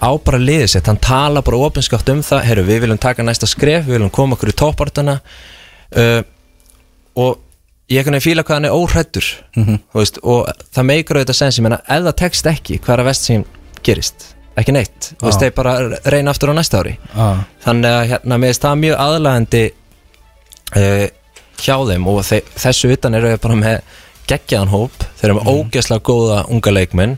á bara liðið sitt, hann tala bara opinskátt um það, herru við viljum taka næsta skref við viljum koma okkur í toppartana uh, og ég er kannar fíla hvað hann er óhrættur mm veist, og það meikar auðvitað sens, ég meina ef það tekst ekki, hvað er að vest sem gerist? Ekki neitt, Já. þeir bara reyna aftur á næsta ári. Ah. þannig að hérna, finnst það mjög aðlægandi uh, hjá þeim. Og þe þessu utan eru þeir bara með geggjaðan hóp, þeir eru með ógeðslega góða unga leikmenn.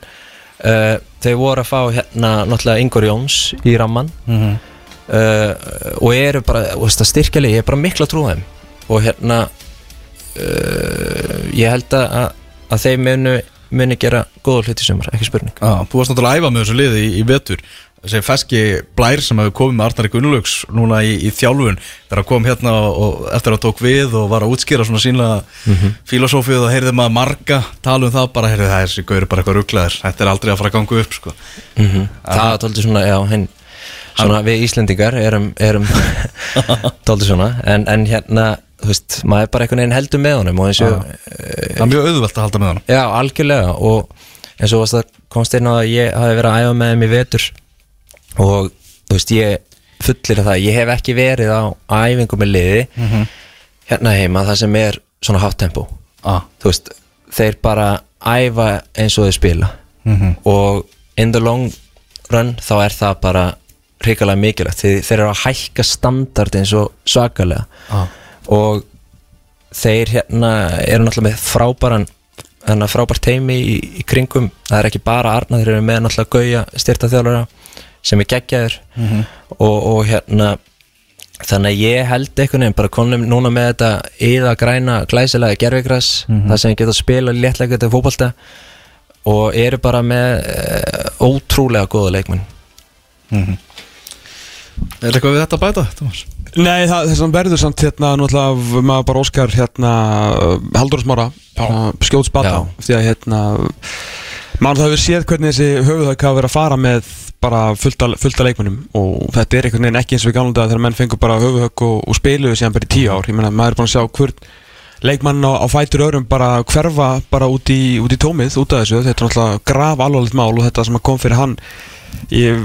Uh, þeir voru að fá hérna náttúrulega Ingor Jóns í ramman uh, og eru bara, þú veist, að styrkja lið. Ég er bara mikla trú á þeim. Og hérna uh, ég held að, að, að þeim munu, muni gera góða hluti sumar, ekki spurning. Já, þú varst náttúrulega að æfa með þessu liði í, í vetur þessi feski blær sem hefur komið með Arnari Gunnlaugs núna í, í þjálfun. Þegar hann kom hérna og, og eftir að tók við og var að útskýra svona sína mm filosófið og heyrði maður marga tala um það bara, heyrði það þessi gaur er bara eitthvað rugglaður þetta er aldrei að fara að ganga upp sko. það er tóldi svona, já, hinn. Svona við Íslendingar erum, erum tóldi svona. En, en hérna, þú veist, maður er bara einhvern veginn heldur með honum og eins og það er mjög auðvelt að halda með hann Já, algjörlega. Og eins og komst inn á að ég hafi verið að æfa með þeim í vetur og þú veist, ég fullir það, ég hef ekki verið á æfingu með liði hérna heima, það sem er svona hátt tempo. Ah. þú veist, þeir bara æfa eins og þeir spila. Og in the long run þá er það bara hrikalega mikilvægt því þeir eru að hækka standard eins og svakalega. Ah. og þeir hérna eru náttúrulega með frábæran hérna frábært teimi í, í kringum. Það er ekki bara Arna, þeir eru með náttúrulega Gauja styrtaþjálfara sem er geggjaður. Og, og hérna þannig að ég held einhvern veginn bara konum núna með þetta yða græna glæsilega gerfigræs það sem geta að spila léttlega þetta fótbolta og eru bara með uh, ótrúlega góða leikmenn. Er eitthvað við þetta að bæta, Thomas? Nei, það, þess að verður samt hérna náttúrulega maður bara óskar hérna Haldur Smára, skjóts bata Já. því að hérna maður það hefur séð hvernig þessi höfuðhauk hafa verið að fara með bara fullta, fullta leikmennum og þetta er einhvern veginn ekki eins og við gálum þetta þegar menn fengur bara höfuðhauk og, og spiluðu síðan bara í tíu ár, ég meina maður er búin að sjá hvern leikmann á, á fætur öðrum bara hverfa bara út í, út í tómið út af þessu, þetta er náttúrulega graf alvarlegt mál og þetta sem kom fyrir hann ég,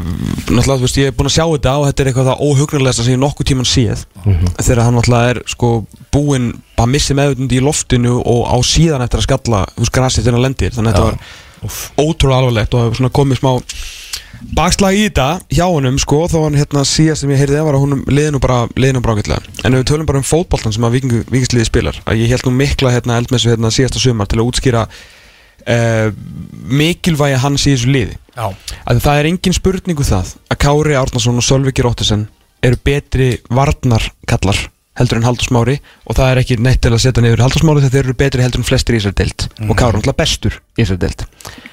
náttúrulega, þú veist, ég er búin að sjá þetta og þetta er eitthvað það óhugnarlegasta sem ég nokkuð tíman séð. Þegar hann náttúrulega er sko búinn að missi meðvutund í loftinu og á síðan eftir að skalla þú veist, grasið þennan lendir, þannig að þetta var ótrúlega alvarlegt og hefur svona komið smá bakslag í þetta hjá honum sko, þó hann hérna síðast sem ég heyrði var að honum liðinu bara, liðinu bara ágætlega. En við tölum bara um fótboltan sem að vikingsliði spilar að ég held nú mikla hérna eldmessu hérna síðasta sumar til að útskýra uh, mikilvægi hans í þessu liði. Já. Að það er engin spurningu það að Kári Árnason og Sölviki Róttesen eru betri varnarkallar heldur en Haldur Smári og það er ekki neitt til að setja niður Haldur Smári þegar þeir eru betri heldur en flestir í þessari deild. Og Kári er náttúrulega bestur í þessari deild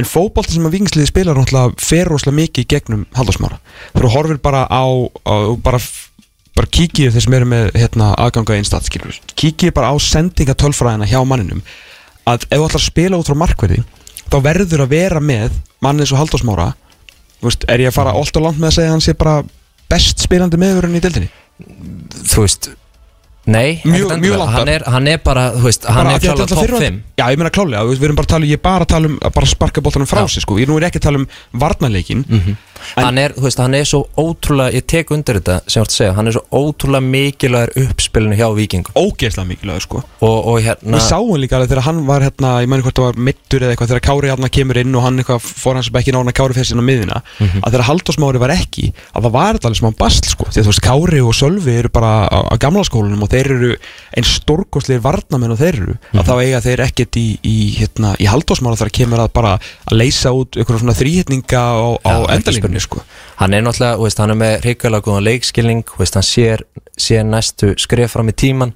en fótbolta sem að vikingsliði náttúrulega fer rosalega mikið í gegnum Haldur Smára þegar þú horfir bara á, á bara, bara kíkið þeir sem eru með hérna, aðganga einstat kíkið bara á sendingatölfræðina hjá manninum að ef þú ætlar að spila út frá markverði þá verður að vera með mann eins og Haldur Smára Þú veist, er ég að fara alltaf langt með að segja að hann sé bara best spilandi meðurinn í deildinni? Þú veist Nei, Mjög- mjög langt hann er, hann er bara, þú veist, hann Bara er að klála þetta top fyrra- 5 Já, ég meina klálega, við erum bara að tala um, ég er bara að tala um að bara sparka boltanum frá sig sko. ég nú er ekki að tala um varnarleikin en- hann er, þú veist, hann er svo ótrúlega ég tek undir þetta sem ég vart að segja hann er svo ótrúlega mikilvægur uppspilinu hjá vikingum ógeðslega mikilvægur sko. og, og hérna Við sáum líka alveg þegar hann var hérna, ég meni hvort það var mittur eða eitthvað, þegar Kári hérna kemur inn og hann eitthvað fór hans bekkin á hann að Kári fyrir sinna miðina að þegar Halldór Smári var ekki að það var alveg smá basl sko, því að þú veist Kári og Sölvi eru bara á, á gamla skólanum og þeir eru eins stórkostlegir varnamenn og þeir eru að þá eiga þeir ekkert í, í, hérna, í Halldór Smára þegar kemur að bara að leysa út einhverjum svona þrýhitninga á, á Já, spurning. sko hann er náttúrulega, veist, hann er með hrikalega góðan leikskilning, veist, hann sér, sér næstu skref fram í tíman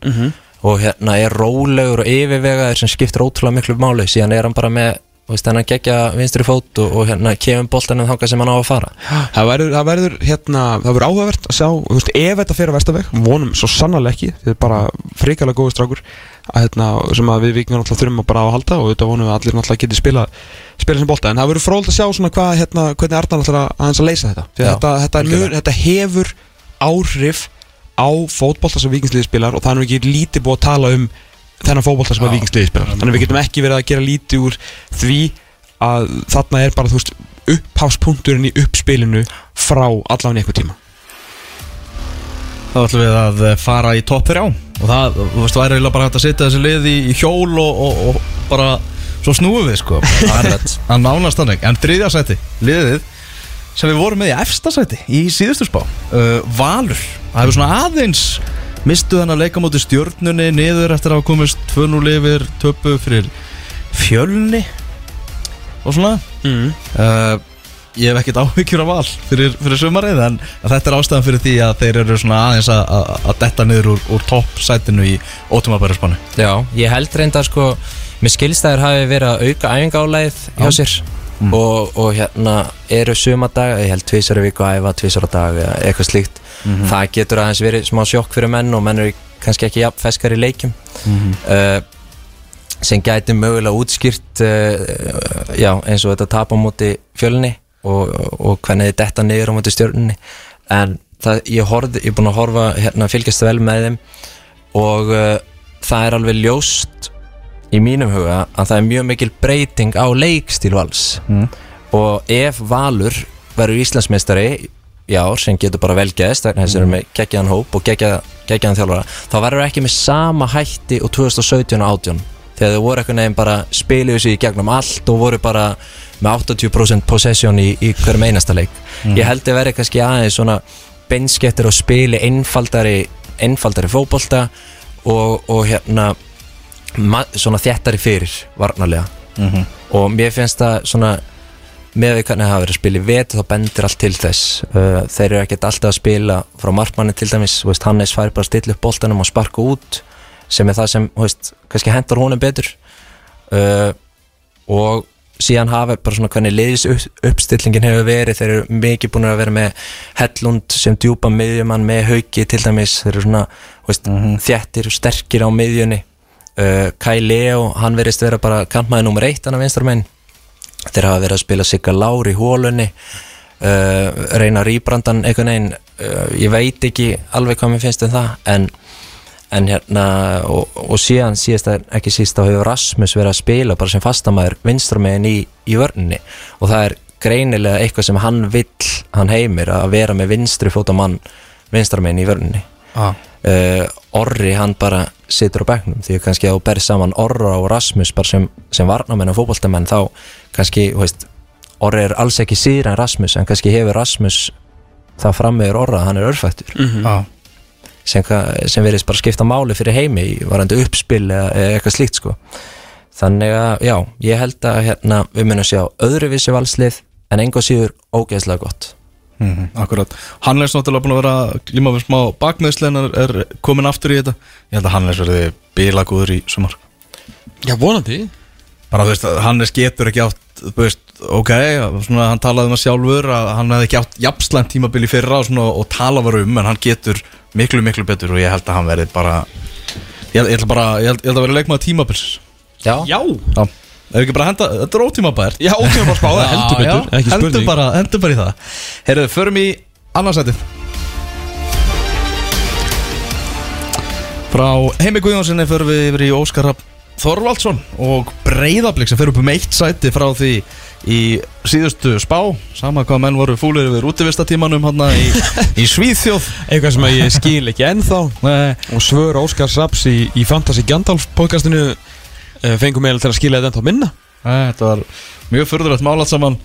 og hérna er rólegur og yfirvegaður sem skiptir ótrúlega miklu máli síðan er hann bara með, veist, hann gegja vinstri fót og, og hérna kemur boltanum þangað sem hann á að fara. Það verður, það verður, hérna, það verður áhugavert að sjá, veist, ef þetta fyrir að vestaveg, vonum svo sannarlega ekki, þetta er bara frikalega góður strákur, að, hérna, sem að við vikingar náttúrulega þurfum að bara á að halda og þetta vonum við allir náttúrulega geti spila, spila sem bolta, en það verður fróld að sjá svona hvað, hérna, hvernig Arnar ætlar að aðeins að leysa þetta, Já, þetta, þetta, mjög, þetta hefur áhrif á fótbolta sem vikingsliði spilar og það er nú ekki lítið búið að tala um þennan fótbolta sem að vikingsliði spilar, þannig að við getum ekki verið að gera lítið úr því að þarna er bara, þú veist, upphafspunkturinn í uppspilinu frá allavega einhver tíma. Þá ætlum við að eh, fara í topp 3 og það, þú veist, væri eiginlega bara hægt að setja þessi lið í, hjól og, og, og bara svo snúum við, sko. Það er að nánast þannig, en þriðja sæti, liðið sem við vorum með í efsta sæti í síðustu spá uh, Valur, það hefur svona aðeins mistu þannig að leika móti stjörnunni niður eftir að hafa komist 2-0 yfir töpu fyrir fjölni og svona. Mm. uh, ég hef ekkert áhyggjur af val fyrir, fyrir sumarið en þetta er ástæðan fyrir því að þeir eru svona aðeins að, að, að detta niður úr, úr toppsætinu í ótumabærispannu Já, ég held reyndar sko Mér skilstæður hafi verið að auka æfingálæð hjá sér og, og hérna eru sumadag ég held tvísar í viku að æfa, tvísar á dag eða eitthvað slíkt. Það getur aðeins verið smá sjokk fyrir menn og menn eru kannski ekki jafn feskar í leikjum. Uh, sem gæti mögulega útskýrt uh, já, eins og þetta tap á móti fjölni og, og hvernig þið detta niður á móti stjörnunni. En það, ég, horfði, ég er búin að horfa hérna, fylgjast vel með þeim og uh, það er alveg ljóst í mínum huga að það er mjög mikil breyting á leikstíl vals. Og ef Valur verður Íslandsmeistari í ár sem getur bara velgeðist þess að þeir eru með geggjaðan hóp og geggjaðan þjálfara þá verður ekki með sama hætti og 2017 og 18 þegar þau voru eitthvað nefn bara spiluðu sig í gegnum allt og voru bara með 80% possession í, í hverjum einasta leik. Ég held að verði kannski aðeins svona beinskettir og spili einfaldari einfaldari fótbolta og, og hérna svona þéttari fyrir varnarlega. Og mér finnst það svona með við hvernig það hafa verið að spila í vet þá bendir allt til þess. Uh, þeir eru ekkert alltaf að spila frá markmanni til dæmis veist, Hannes fær bara að stilla upp boltanum og sparka út sem er það sem veist, kannski hendur honum betur. Uh, og síðan hafa bara svona hvernig liðis uppstillingin hefur verið þeir eru mikið búin að vera með Hellund sem djúpa miðjumann með hauki til dæmis. Þeir eru svona veist, þjættir og sterkir á miðjunni uh, Kai Leo, hann verist vera bara kantmaði nummer eitt hann að vinstar meginn þeir hafa verið að spila Sigga Lár í hólunni uh, reyna rýbrandan einhvern veginn uh, ég veit ekki alveg hvað mér finnst um það en, en hérna og, og síðan síðast ekki síst þá hefur Rasmus verið að spila bara sem fastamæður vinstramegin í, í vörninni. Og það er greinilega eitthvað sem hann vill hann heimir að vera með vinstri fótamann vinstramegin í vörninni. Ah. Uh, Orri hann bara situr á bekknum því að kannski að þú berð saman Orra og Rasmus bara sem, sem varnamenn og fótboltamenn þá kannski, þú veist Orri er alls ekki síður en Rasmus en kannski hefur Rasmus það fram meður Orra hann er örfættur. Ah. sem, ka- sem verðist bara skipta máli fyrir heimi í varandi uppspil eða, eða eitthvað slíkt sko. Þannig að já, ég held að hérna, við munum sjá öðruvísi valslið en enga síður ógeðslega gott Mm akkurat. Hannes náttúrulega búin að vera að glíma við smá bakmeðsli en er, er komin aftur í þetta. Ég held að Hannes verði bílagúður í sumar. Já, vonandi. Bara þú veist að Hannes getur ekki átt Þú veist, ok, svona, hann talaði um að sjálfur að hann hefði ekki átt jafnslæmt tímabili fyrra og, svona, og tala var um en hann getur miklu miklu betur og ég held að hann verði bara Ég, ég held bara, ég held, ég held að verði leikmaður tímabils Já, Já, Já Ef ekki bara henda, þetta er ótímabært. Já, ótíma bara spáða, heldur betur Ekki Hendur spurning bara, hendur bara í það. Herru, förum í annarsætið Frá Heimi Guðjónssoni förum við yfir í Óskar Þorvaldsson og Breiðablík sem fer upp um eitt sæti frá því í síðustu spá. Sama hvað menn voru fúlir yfir útivistatímanum hann í, í Svíþjóð. Eitthvað sem ég skil ekki ennþá. Nei, Og svör Óskar Saps í, í Fantasy Gandalf podcastinu Fengum meðal til að skila þetta ennþá minna. Nei, þetta var mjög furðulegt málat saman.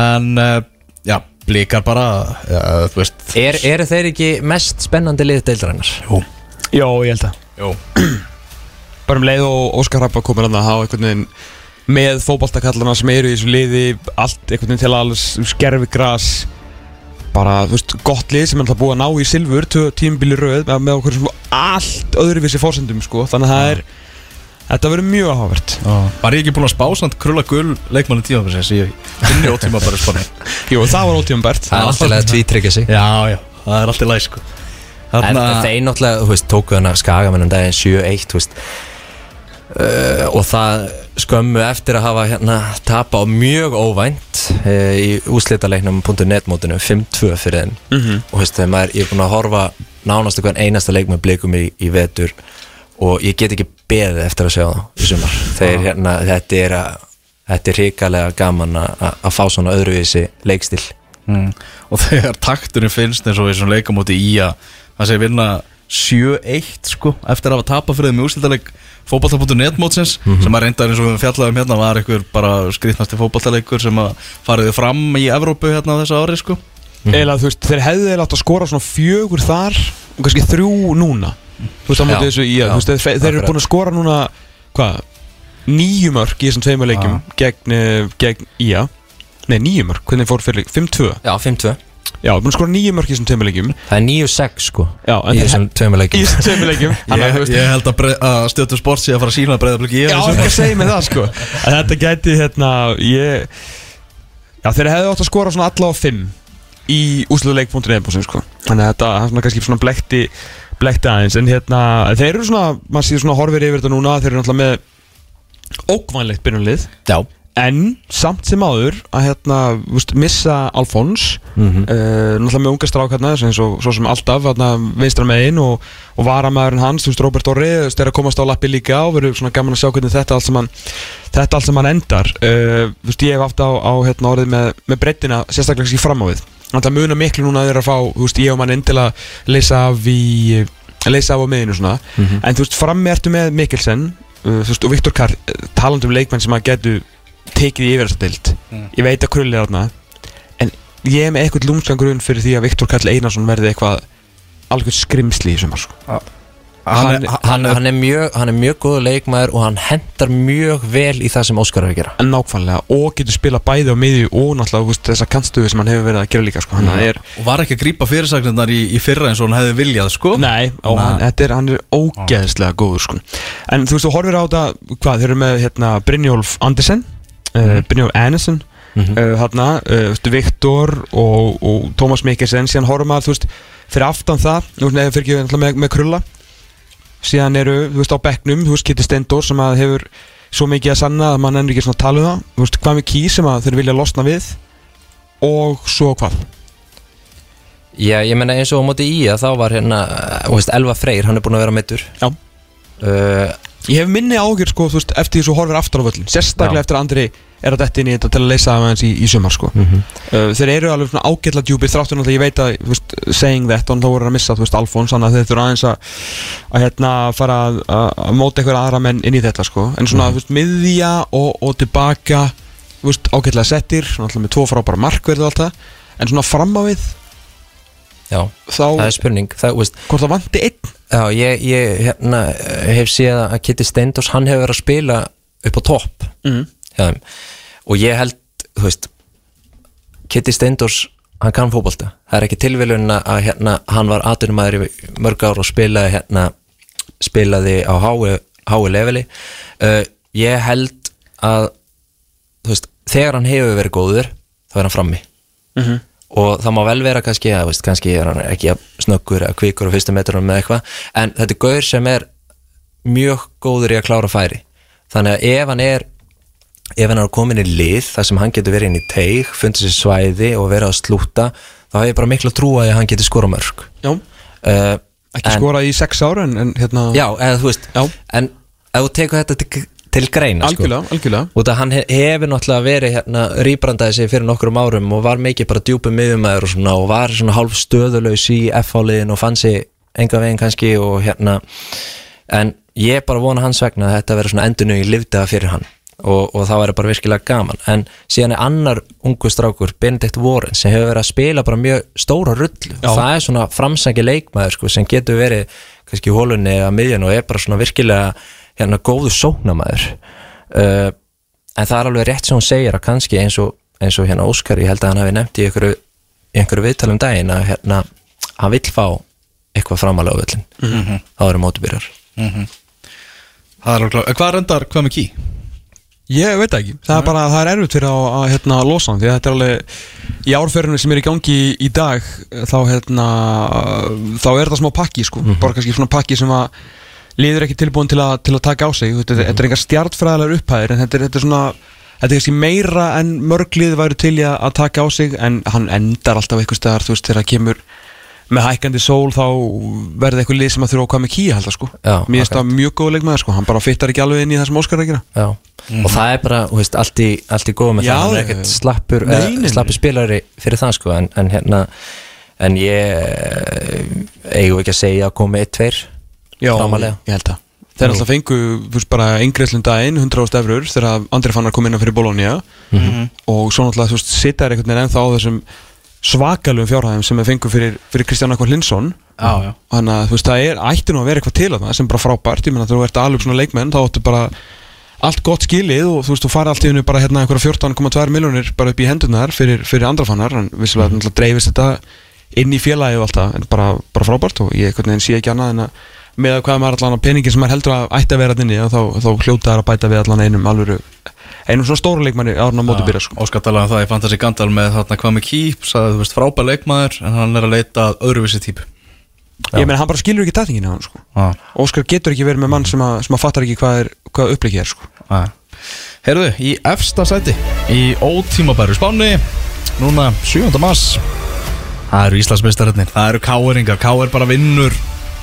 En uh, já, blíkar bara já, þú veist. Er, eru þeir ekki mest spennandi lið deildarinnar? Jú, Já, ég held að jú. Bara um leið og Óskar Rappa komur að hafa einhvern veginn með fótboltakallana sem eru í þessu liði allt einhvern veginn til alls skerfi gras bara, þú veist, gott lið sem er alltaf búið að ná í silfur tvö tímabili röð með, með okkur svona allt öðruvísi fórsendum, sko. Þannig að það er þetta verður mjög áhugavert. Var ég ekki búin að spá samt krulla gull leikmanni tímafins í inni ótíma bara spanni Jú, það var ótímabært. Það er alltaf að tvítryggja sig. Já, já, það er alltaf læg sko. En Þarna, þeir náttúrulega, þú veist, tóku hana skagamennum daginn 7-1, þú veist. Uh, og það skömmu eftir að hafa hérna tapa á mjög óvænt uh, í úslitaleiknum .net mótinu 5-2 fyrir þeim. Mhm. og þú veist, þegar maður, ég er búin að horfa nánast einasta leik með blikum í, í vetur. Og ég get ekki beðið eftir að sjá það í sumar. Þeir hérna, þetta er að þetta er hrikalega gaman að að fá svona öðruvísi leikstil mm, og þegar takturinn finnst eins og svona leikamóti í að það sé vinna 7-1 sko eftir að hafa tapað fyrir þeim í úrslitaleg fótballta.net mótsins sem að reyndar eins og við fjallaðum hérna var einhver bara skrýtnasti fótballtaleikur sem að fariði fram í Evrópu hérna á þessu ári sko. Eða þú veist, þeir hefðu eða átt að skora svona fjögur þar og kannski þrjú núna þú veist, á móti Já, þessu í já, að þú veist, þeir, eru búin að skora núna hvað, nýju mörg í þessum tveimur leikjum gegn, eh, gegn IA nei nýju mörg, hvernig fór fyrir 5-2 Já, 5-2 Já, búin að skora nýju mörg í þessum tveimur leikjum. Það er 9-6 sko Já, Í þessum tveimur Í leikjum. þessum tveimur leikjum. Að, Ég, ég held að, að stjórnum sport sé að fara að sína breyðabliki Já, ekki að segja mig það sko. Að Þetta gæti hérna ég, Já, þeir hefðu átt að skora svona alla á 5 Í úsluleik.nefn Blekti aðeins En hérna, þeir eru svona maður sér svona horfir yfir þetta núna Þeir eru náttúrulega með Ókvænlegt byrjunlið Já. En samt sem áður að hérna, vist, missa Alfons Mhm. uh, náttúrulega með unga strák hérna, og svo sem alltaf hérna, vinstra megin og, og varamæðurinn hans, þú veist, Robert Orri þú veist, er að komast á lappi líka og verður svona gaman að sjá hvernig þetta allt sem hann, þetta allt sem hann endar. Uh, þú veist, ég hef haft á, á hérna, orðið með, með breyttina, sérstaklega ekki fram á við að muna miklu núna að þeir að fá þú veist, ég og mann að leysa af í leysa af á miðinu svona. En þú veist, frammi ertu með Mikkelsen uh, þú veist, og Viktor Karl, talandi um leikmenn sem að getu tekið í yfir þessa dild ég veit að krulli er þarna en ég er með eitthvað lúmskan grunn fyrir því að Viktor Karl Einarsson verði eitthvað algjörð skrimsli í sumar sko. Hann, er- hann, hann, er mjög, hann er mjög góður leikmaður og hann hendar mjög vel í það sem Óskar er að gera en nákvæmlega og getur spila bæði á miðju og náttúrulega þú veist, þessa kantstöðu sem hann hefur verið að gera líka sko. hann er, Og var ekki að grípa fyrirsagnirnar í, í fyrra eins og hann hefði viljað sko nei, og hann, þetta er, hann er ógeðslega góður sko. en þú veist, þú horfir á þetta hvað, þeir eru með hérna, Brynjólf Andersen uh, Brynjólf Andersen Mhm. uh, hérna, uh, Viktor og, og Tómas Mikkelsen síðan horfum að þú veist, fyrir aftan það þú veist, með, með krulla síðan eru, þú veist, á bekknum þú veist, Kitty Stendur sem að hefur svo mikið að sanna að mann ennur ekki svona að tala um það þú veist, hvað með ký sem að þeir vilja losna við og svo hvað Já, ég menna eins og á móti í að þá var hérna þú veist, Elva Freyr, hann er búin að vera meittur Já. uh, Ég hef minni ágjör sko, þú veist, eftir því svo horfir aftur á völlin Sérstaklega Já. eftir að Andri er að detti inn í þetta til að leysa það aðeins í, í sumar sko. Mhm. uh, Þeir eru alveg svona ágætla djúpir þráttur náttúrulega ég veit að, veist, saying that og þá voru að missa, þú veist, Alfons Þannig að þeir þurfa aðeins að, að hérna fara að, að, móta einhverja aðra menn inn í þetta sko. En svona, þú veist, miðja og, og tilbaka, veist, ágætlega settir Náttúrulega með tvo frábæra markverð og allt það. En svona fram á við, Já, þá, það er spurning. Það, veist, hvort það vanti einn? Já, ég, ég hérna, hef séð að Kitty Steindors, hann hefur verið að spila upp á topp. Mhm. Hjá þeim. Og ég held, þú veist Kitty Steindors, hann kann fótbolta. Það er ekki tilviljun að hérna, hann var aðurnumæður í mörg ár og spilaði hérna, spilaði á hái, leveli. Uh, ég held að þú veist, þegar hann hefur verið góður þá er hann frammi. Mhm. og það má vel vera kannski að veist, kannski er hann ekki að snöggur eða kvikur á fyrstu metrum með eitthvað. En þetta er gaur sem er mjög góður í að klára færi. Þannig að ef hann er ef hann er komin í lið þar sem hann getur verið inn í teig, fundið sér svæði og verið að slúta, þá hef ég bara miklu að trúa að hann getur skora mörg Já, uh, ekki en- skorað í sex ára en, en hérna Já, eða þú veist Já. en ef þú tekur þetta til, til greina sko, Algjörlega, algjörlega. Út að hann he- hefur náttúrulega verið hérna, rýbrandaði sig fyrir nokkrum árum og var mikið bara djúpum miðumæður og svona og var svona hálf stöðulaus í F-háliðin og fann sig enga veginn kannski og hérna en ég bara vona hans vegna að þetta verður svona endinu í livdaða fyrir hann og, og það væri bara virkilega gaman en síðan er annar ungu strákur Benedikt Warren sem hefur verið að spila bara mjög stóra rullu Já. það er svona framsæki leikmaður sko, sem getur verið kannski í hólunni eða miðjan og er bara svona virkilega hérna góðu sóknamaður uh, en það er alveg rétt sem hún segir að kannski eins og, eins og hérna Óskar ég held að hann hafi nefnt í einhverju, einhverju viðtalum daginn að hérna hann vill fá eitthvað framalega á völlin mm. -hmm. þá eru er alveg klár En Hvað reyndar, hvað með ký? Ég veit það ekki, það er bara, það er erfitt fyrir að, að hérna, losa hann, því að þetta er alveg í árferðinu sem er í gangi í, dag þá hérna, þá er þetta smá pakki sko, bara kannski svona pakki sem að liður ekki tilbúin til að, til að taka á sig, þetta, þetta er engar stjartfræðilegar upphæðir en þetta er, þetta er svona þetta er kannski meira en mörglið væru til að, taka á sig en hann endar alltaf eitthvað staðar, þú veist, þegar það kemur með hækkandi sól þá verði eitthvað lið sem að þurfa að hvað með kýja halda sko. Já, mér finnst það mjög góð leikmaður sko, hann bara fittar ekki alveg inn í það sem Óskar er að gera. Já, og það er bara, þú veist, allt í, allt í góð með Já, það, hann er ekkert slappur, eh, slappur spilari fyrir það sko, en, en hérna en ég eh, eigum ekki að segja að komi 1-2 Já, framalega. ég held það. Þeir alltaf fengu þú veist, bara eingreðslun daginn 100 eurur þegar Andri Fannar kom innan fyrir Bologna. Og svo náttúrulega þú veist sita svakalum fjárhæðum sem er fengu fyrir, fyrir Kristján Akvar Linsson Já, já. Þannig að þú veist það er ætti nú að vera eitthvað til að það sem bara frábært. Ég þegar þú ert alveg svona leikmenn þá áttu bara allt gott skilið og þú veist, þú farið allt í hennu bara hérna einhverja 14,2 miljónir bara upp í hendunar fyrir, fyrir andrafannar en vissilega mm. dreifist þetta inn í félagi og allt það, en bara, bara frábært og ég sé ekki annað en að með að hvað maður allan á peningin sem maður heldur að ætti að vera þarna inni og þá, þá hljóta einum svona stóru leikmanni árun á móti byrja sko. Óskar talaði um það í Fantasy Gandal með þarna hvað með Kýp sagði þú veist frábær leikmaður en hann er að leita öðruvísi típu ég meina hann bara skilur ekki tætingin á hann sko. ah. Óskar getur ekki verið með mann sem að, sem að fattar ekki hvað, er, hvað upplikið er sko. ah. Herðu, í efsta sæti í ótímabæru spáni núna 7. mass það eru Íslandsmeistararnir það eru káeringar, káer bara vinnur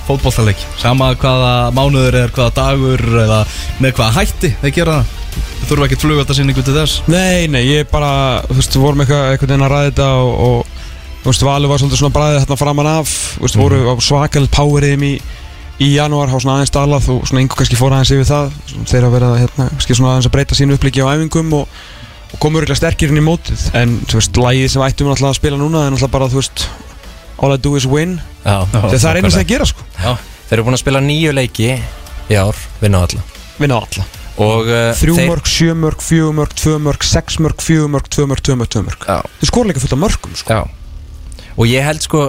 fótbolltaleik, sama hvaða mánuður eða hvaða dagur eða með hvaða hætti þeir gera það Þú þurfa ekkert flugöldarsýningu til þess? Nei, nei, ég bara, þú veist, við vorum eitthvað, eitthvað inn að ræða þetta og, og þú veist, Valur var svolítið svona bræðið hérna framan af þú veist, voru á svakalit poweriðum í, í janúar, há svona aðeins dalað og svona einhver kannski fór aðeins yfir það þeir að vera hérna, kannski svona aðeins að breyta sínu uppliki á æfingum og, og komur örgulega sterkir inn í mótið, en þú veist, lægið sem ættum við náttúrulega að spila núna er náttúrulega bara, þú veist, all I do is win. Já, þegar það er einnig sem að gera, sko. Já, þeir eru búin að spila nýju leiki í ár, vinna á alla. Vinna á alla, Og uh, þrjú þeir- mörg, sjö mörg, fjögur mörg, tvö mörg, sex mörg, fjögur mörg, tvö mörg, tvö mörg, tvö mörg Já. þeir skora líka fullt af mörgum, sko. Og ég held sko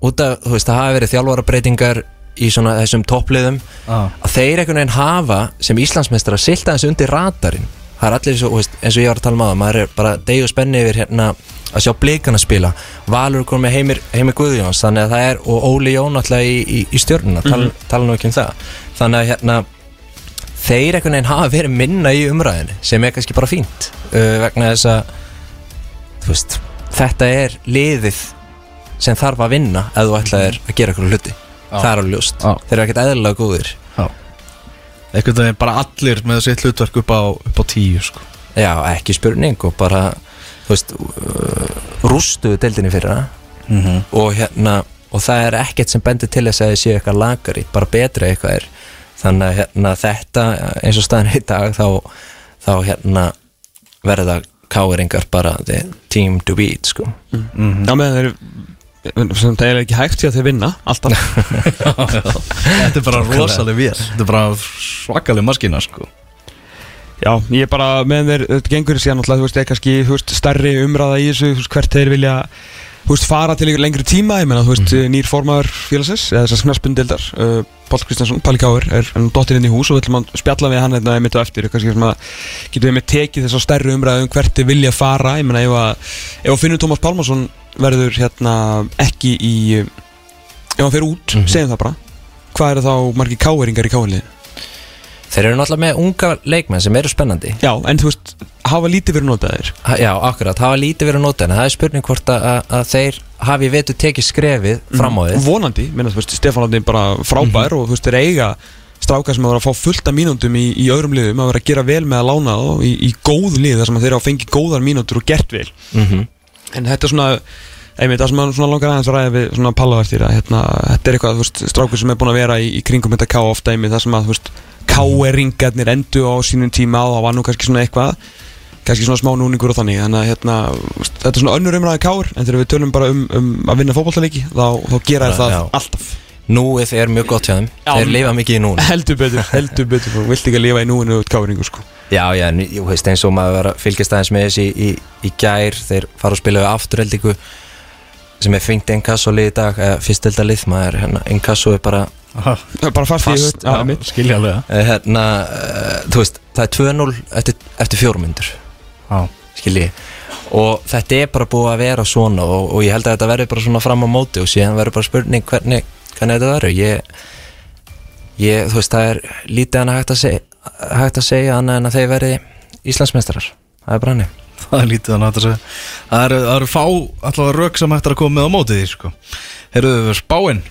út af, þú veist, það hafa verið þjálfara breytingar í svona þessum toppliðum ah. að þeir einhvern veginn hafa sem Íslandsmeistar að silta þessu undir radarinn. Það er allir svo, þú veist, eins og ég var að tala um aða maður er bara degi og spenni yfir hérna að sjá blikana spila. Valur kom með Heimir, Heimir Guðjóns þannig að það er, og Óli Jón alltaf í, í, í stjörnuna, tala, tala nú ekki um það. Þannig að hérna þeir einhvern veginn hafa verið minna í umræðinu sem er kannski bara fínt uh, vegna þess að veist, þetta er liðið sem þarf að vinna ef þú ætlaðir að gera eitthvað hluti það er alveg ljóst, Já. þeir eru ekkert eðlilega góðir einhvern veginn bara allir með sitt hlutverk upp á, upp á tíu sko. Já, ekki spurning og bara, þú veist, uh, rústuðu deildinni fyrir það Mhm. og hérna, og það er ekkert sem bendir til þess að þið séu eitthvað lagari, bara betra eitthvað er. Þannig að hérna, þetta, eins og staðan í dag, þá, þá hérna verða káeringar bara the team to beat, sko. Já, með þeir sem það er ekki hægt því að þeir vinna alltaf Þetta er bara rosalega vél Þetta er bara svakalega maskina sko. Já, ég er bara með þeir, þetta gengur síðan alltaf, þú veist, er kannski, þú veist, stærri umræða í þessu, þú veist, hvert þeir vilja veist, fara til lengri tíma, ég menna, þú veist, nýr formaður félagsins, eða þessar knaspundildar uh, Páll Kristjánsson, Palli Káur, er hann dottir inn í hús og við ætlum að spjalla við hann þetta einmitt á eftir, kannski sem að getum við með tekið þess að stærri umræða um hvert þeir vilja fara, ég menna, ef að ef að finnur Tómas Pálmarsson verður hérna ekki í ef hann fer út, segjum það bara. Hvað eru þá margir káeringar í káinliðinu? Þeir eru náttúrulega með unga leikmenn sem eru spennandi. Já, en þú veist, hafa lítið verið notaðir Ha- Já, akkurat, hafa lítið verið að nota en það er spurning hvort að, að, þeir hafi vetu tekið skrefið fram á þið. vonandi, minna þú veist, Stefán Átni bara frábær og þú veist, þeir eiga strákar sem að vera að fá fullt af mínúndum í, í öðrum liðum að vera að gera vel með að lána þá í, í góð lið þar sem þeir eru að fengi góðar mínútur og gert vel Mm en þetta er svona, einmitt, það sem að svona langar aðeins að ræða við svona pallavertir að hérna, þetta er eitthvað, þú veist, strákur sem er búin að vera í, í kringum þetta ká ofta einmitt, það sem að, þú veist, káeringarnir endu á sínum tíma og það var nú kannski svona eitthvað kannski svona smá núningur og þannig þannig að hérna, þetta er svona önnur umræði káur en þegar við tölum bara um, um að vinna fótballtaleiki þá, þá gera það já. alltaf Núið er mjög gott hjá þeim. Þeir lifa mikið í núinu. heldur betur, heldur betur þú vilt ekki að lifa í núinu út káringu sko Já, já, en ég veist eins og maður fylgjast aðeins með þessi í, í, í gær þeir fara að spila við afturheldingu sem er fengt inkasso lið í dag eða fyrstölda lið, maður hérna, inkasso er bara bara fast, í Fast, já, mitt. Skiljalega eh, hérna, uh, þú veist, það er 2-0 eftir, eftir fjórmyndur Já. skilji. Og þetta er bara búið að vera svona og, og ég held að þetta verður bara svona fram á móti og síðan verður bara spurning hvernig, hvernig þetta verður. Ég, ég, þú veist, það er lítið hann hægt að segja hægt að segja annað en að þeir verði Íslandsmeistarar, það er bara hann Það er lítið nátt að Það eru, eru fá allavega rauk sem hægt er að koma með á móti því sko. Heyrðu, spáin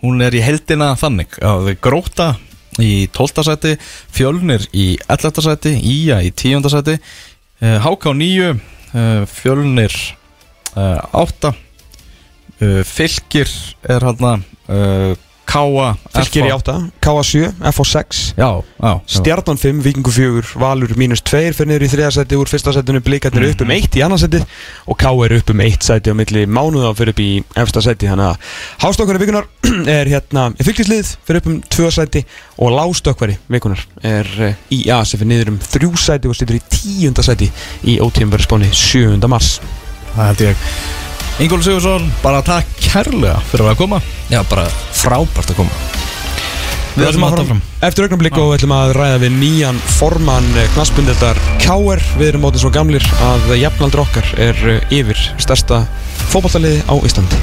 Hún er í heldina þannig að gróta í 12. sæti Fjölnir í 11. sæti Ía í 10. sæti eh, HK 9 eh, Fjölnir eh, 8 eh, Fylkir er hann Káa Fylgir í 8, KA7, FH 6 Já, já, já. Stjarnan 5, Vikingu 4, Valur mínus 2 fyrir niður í þriða sæti úr fyrsta sætinu Blikarnir upp um 1 í annað sæti og K er upp um 1 sæti á milli mánuða fyrir upp í efsta sæti þannig að hástökkvari vikunar er hérna fylgislið fyrir upp um 2 sæti og lástökkvari vikunar er eh, IA sem fyrir niður um 3 sæti og situr í 10. sæti í ótíðum spáni 7. mars Það held ég Ingól Sigursson, bara takk kærlega fyrir að koma Já, bara frábært að koma. Við ætlum að fram Eftir augnablik og ætlum að ræða við nýjan formann knaspundildar K.R. Við erum mótið svo gamlir að jafnaldur okkar er yfir stærsta fótballtaliði á Íslandi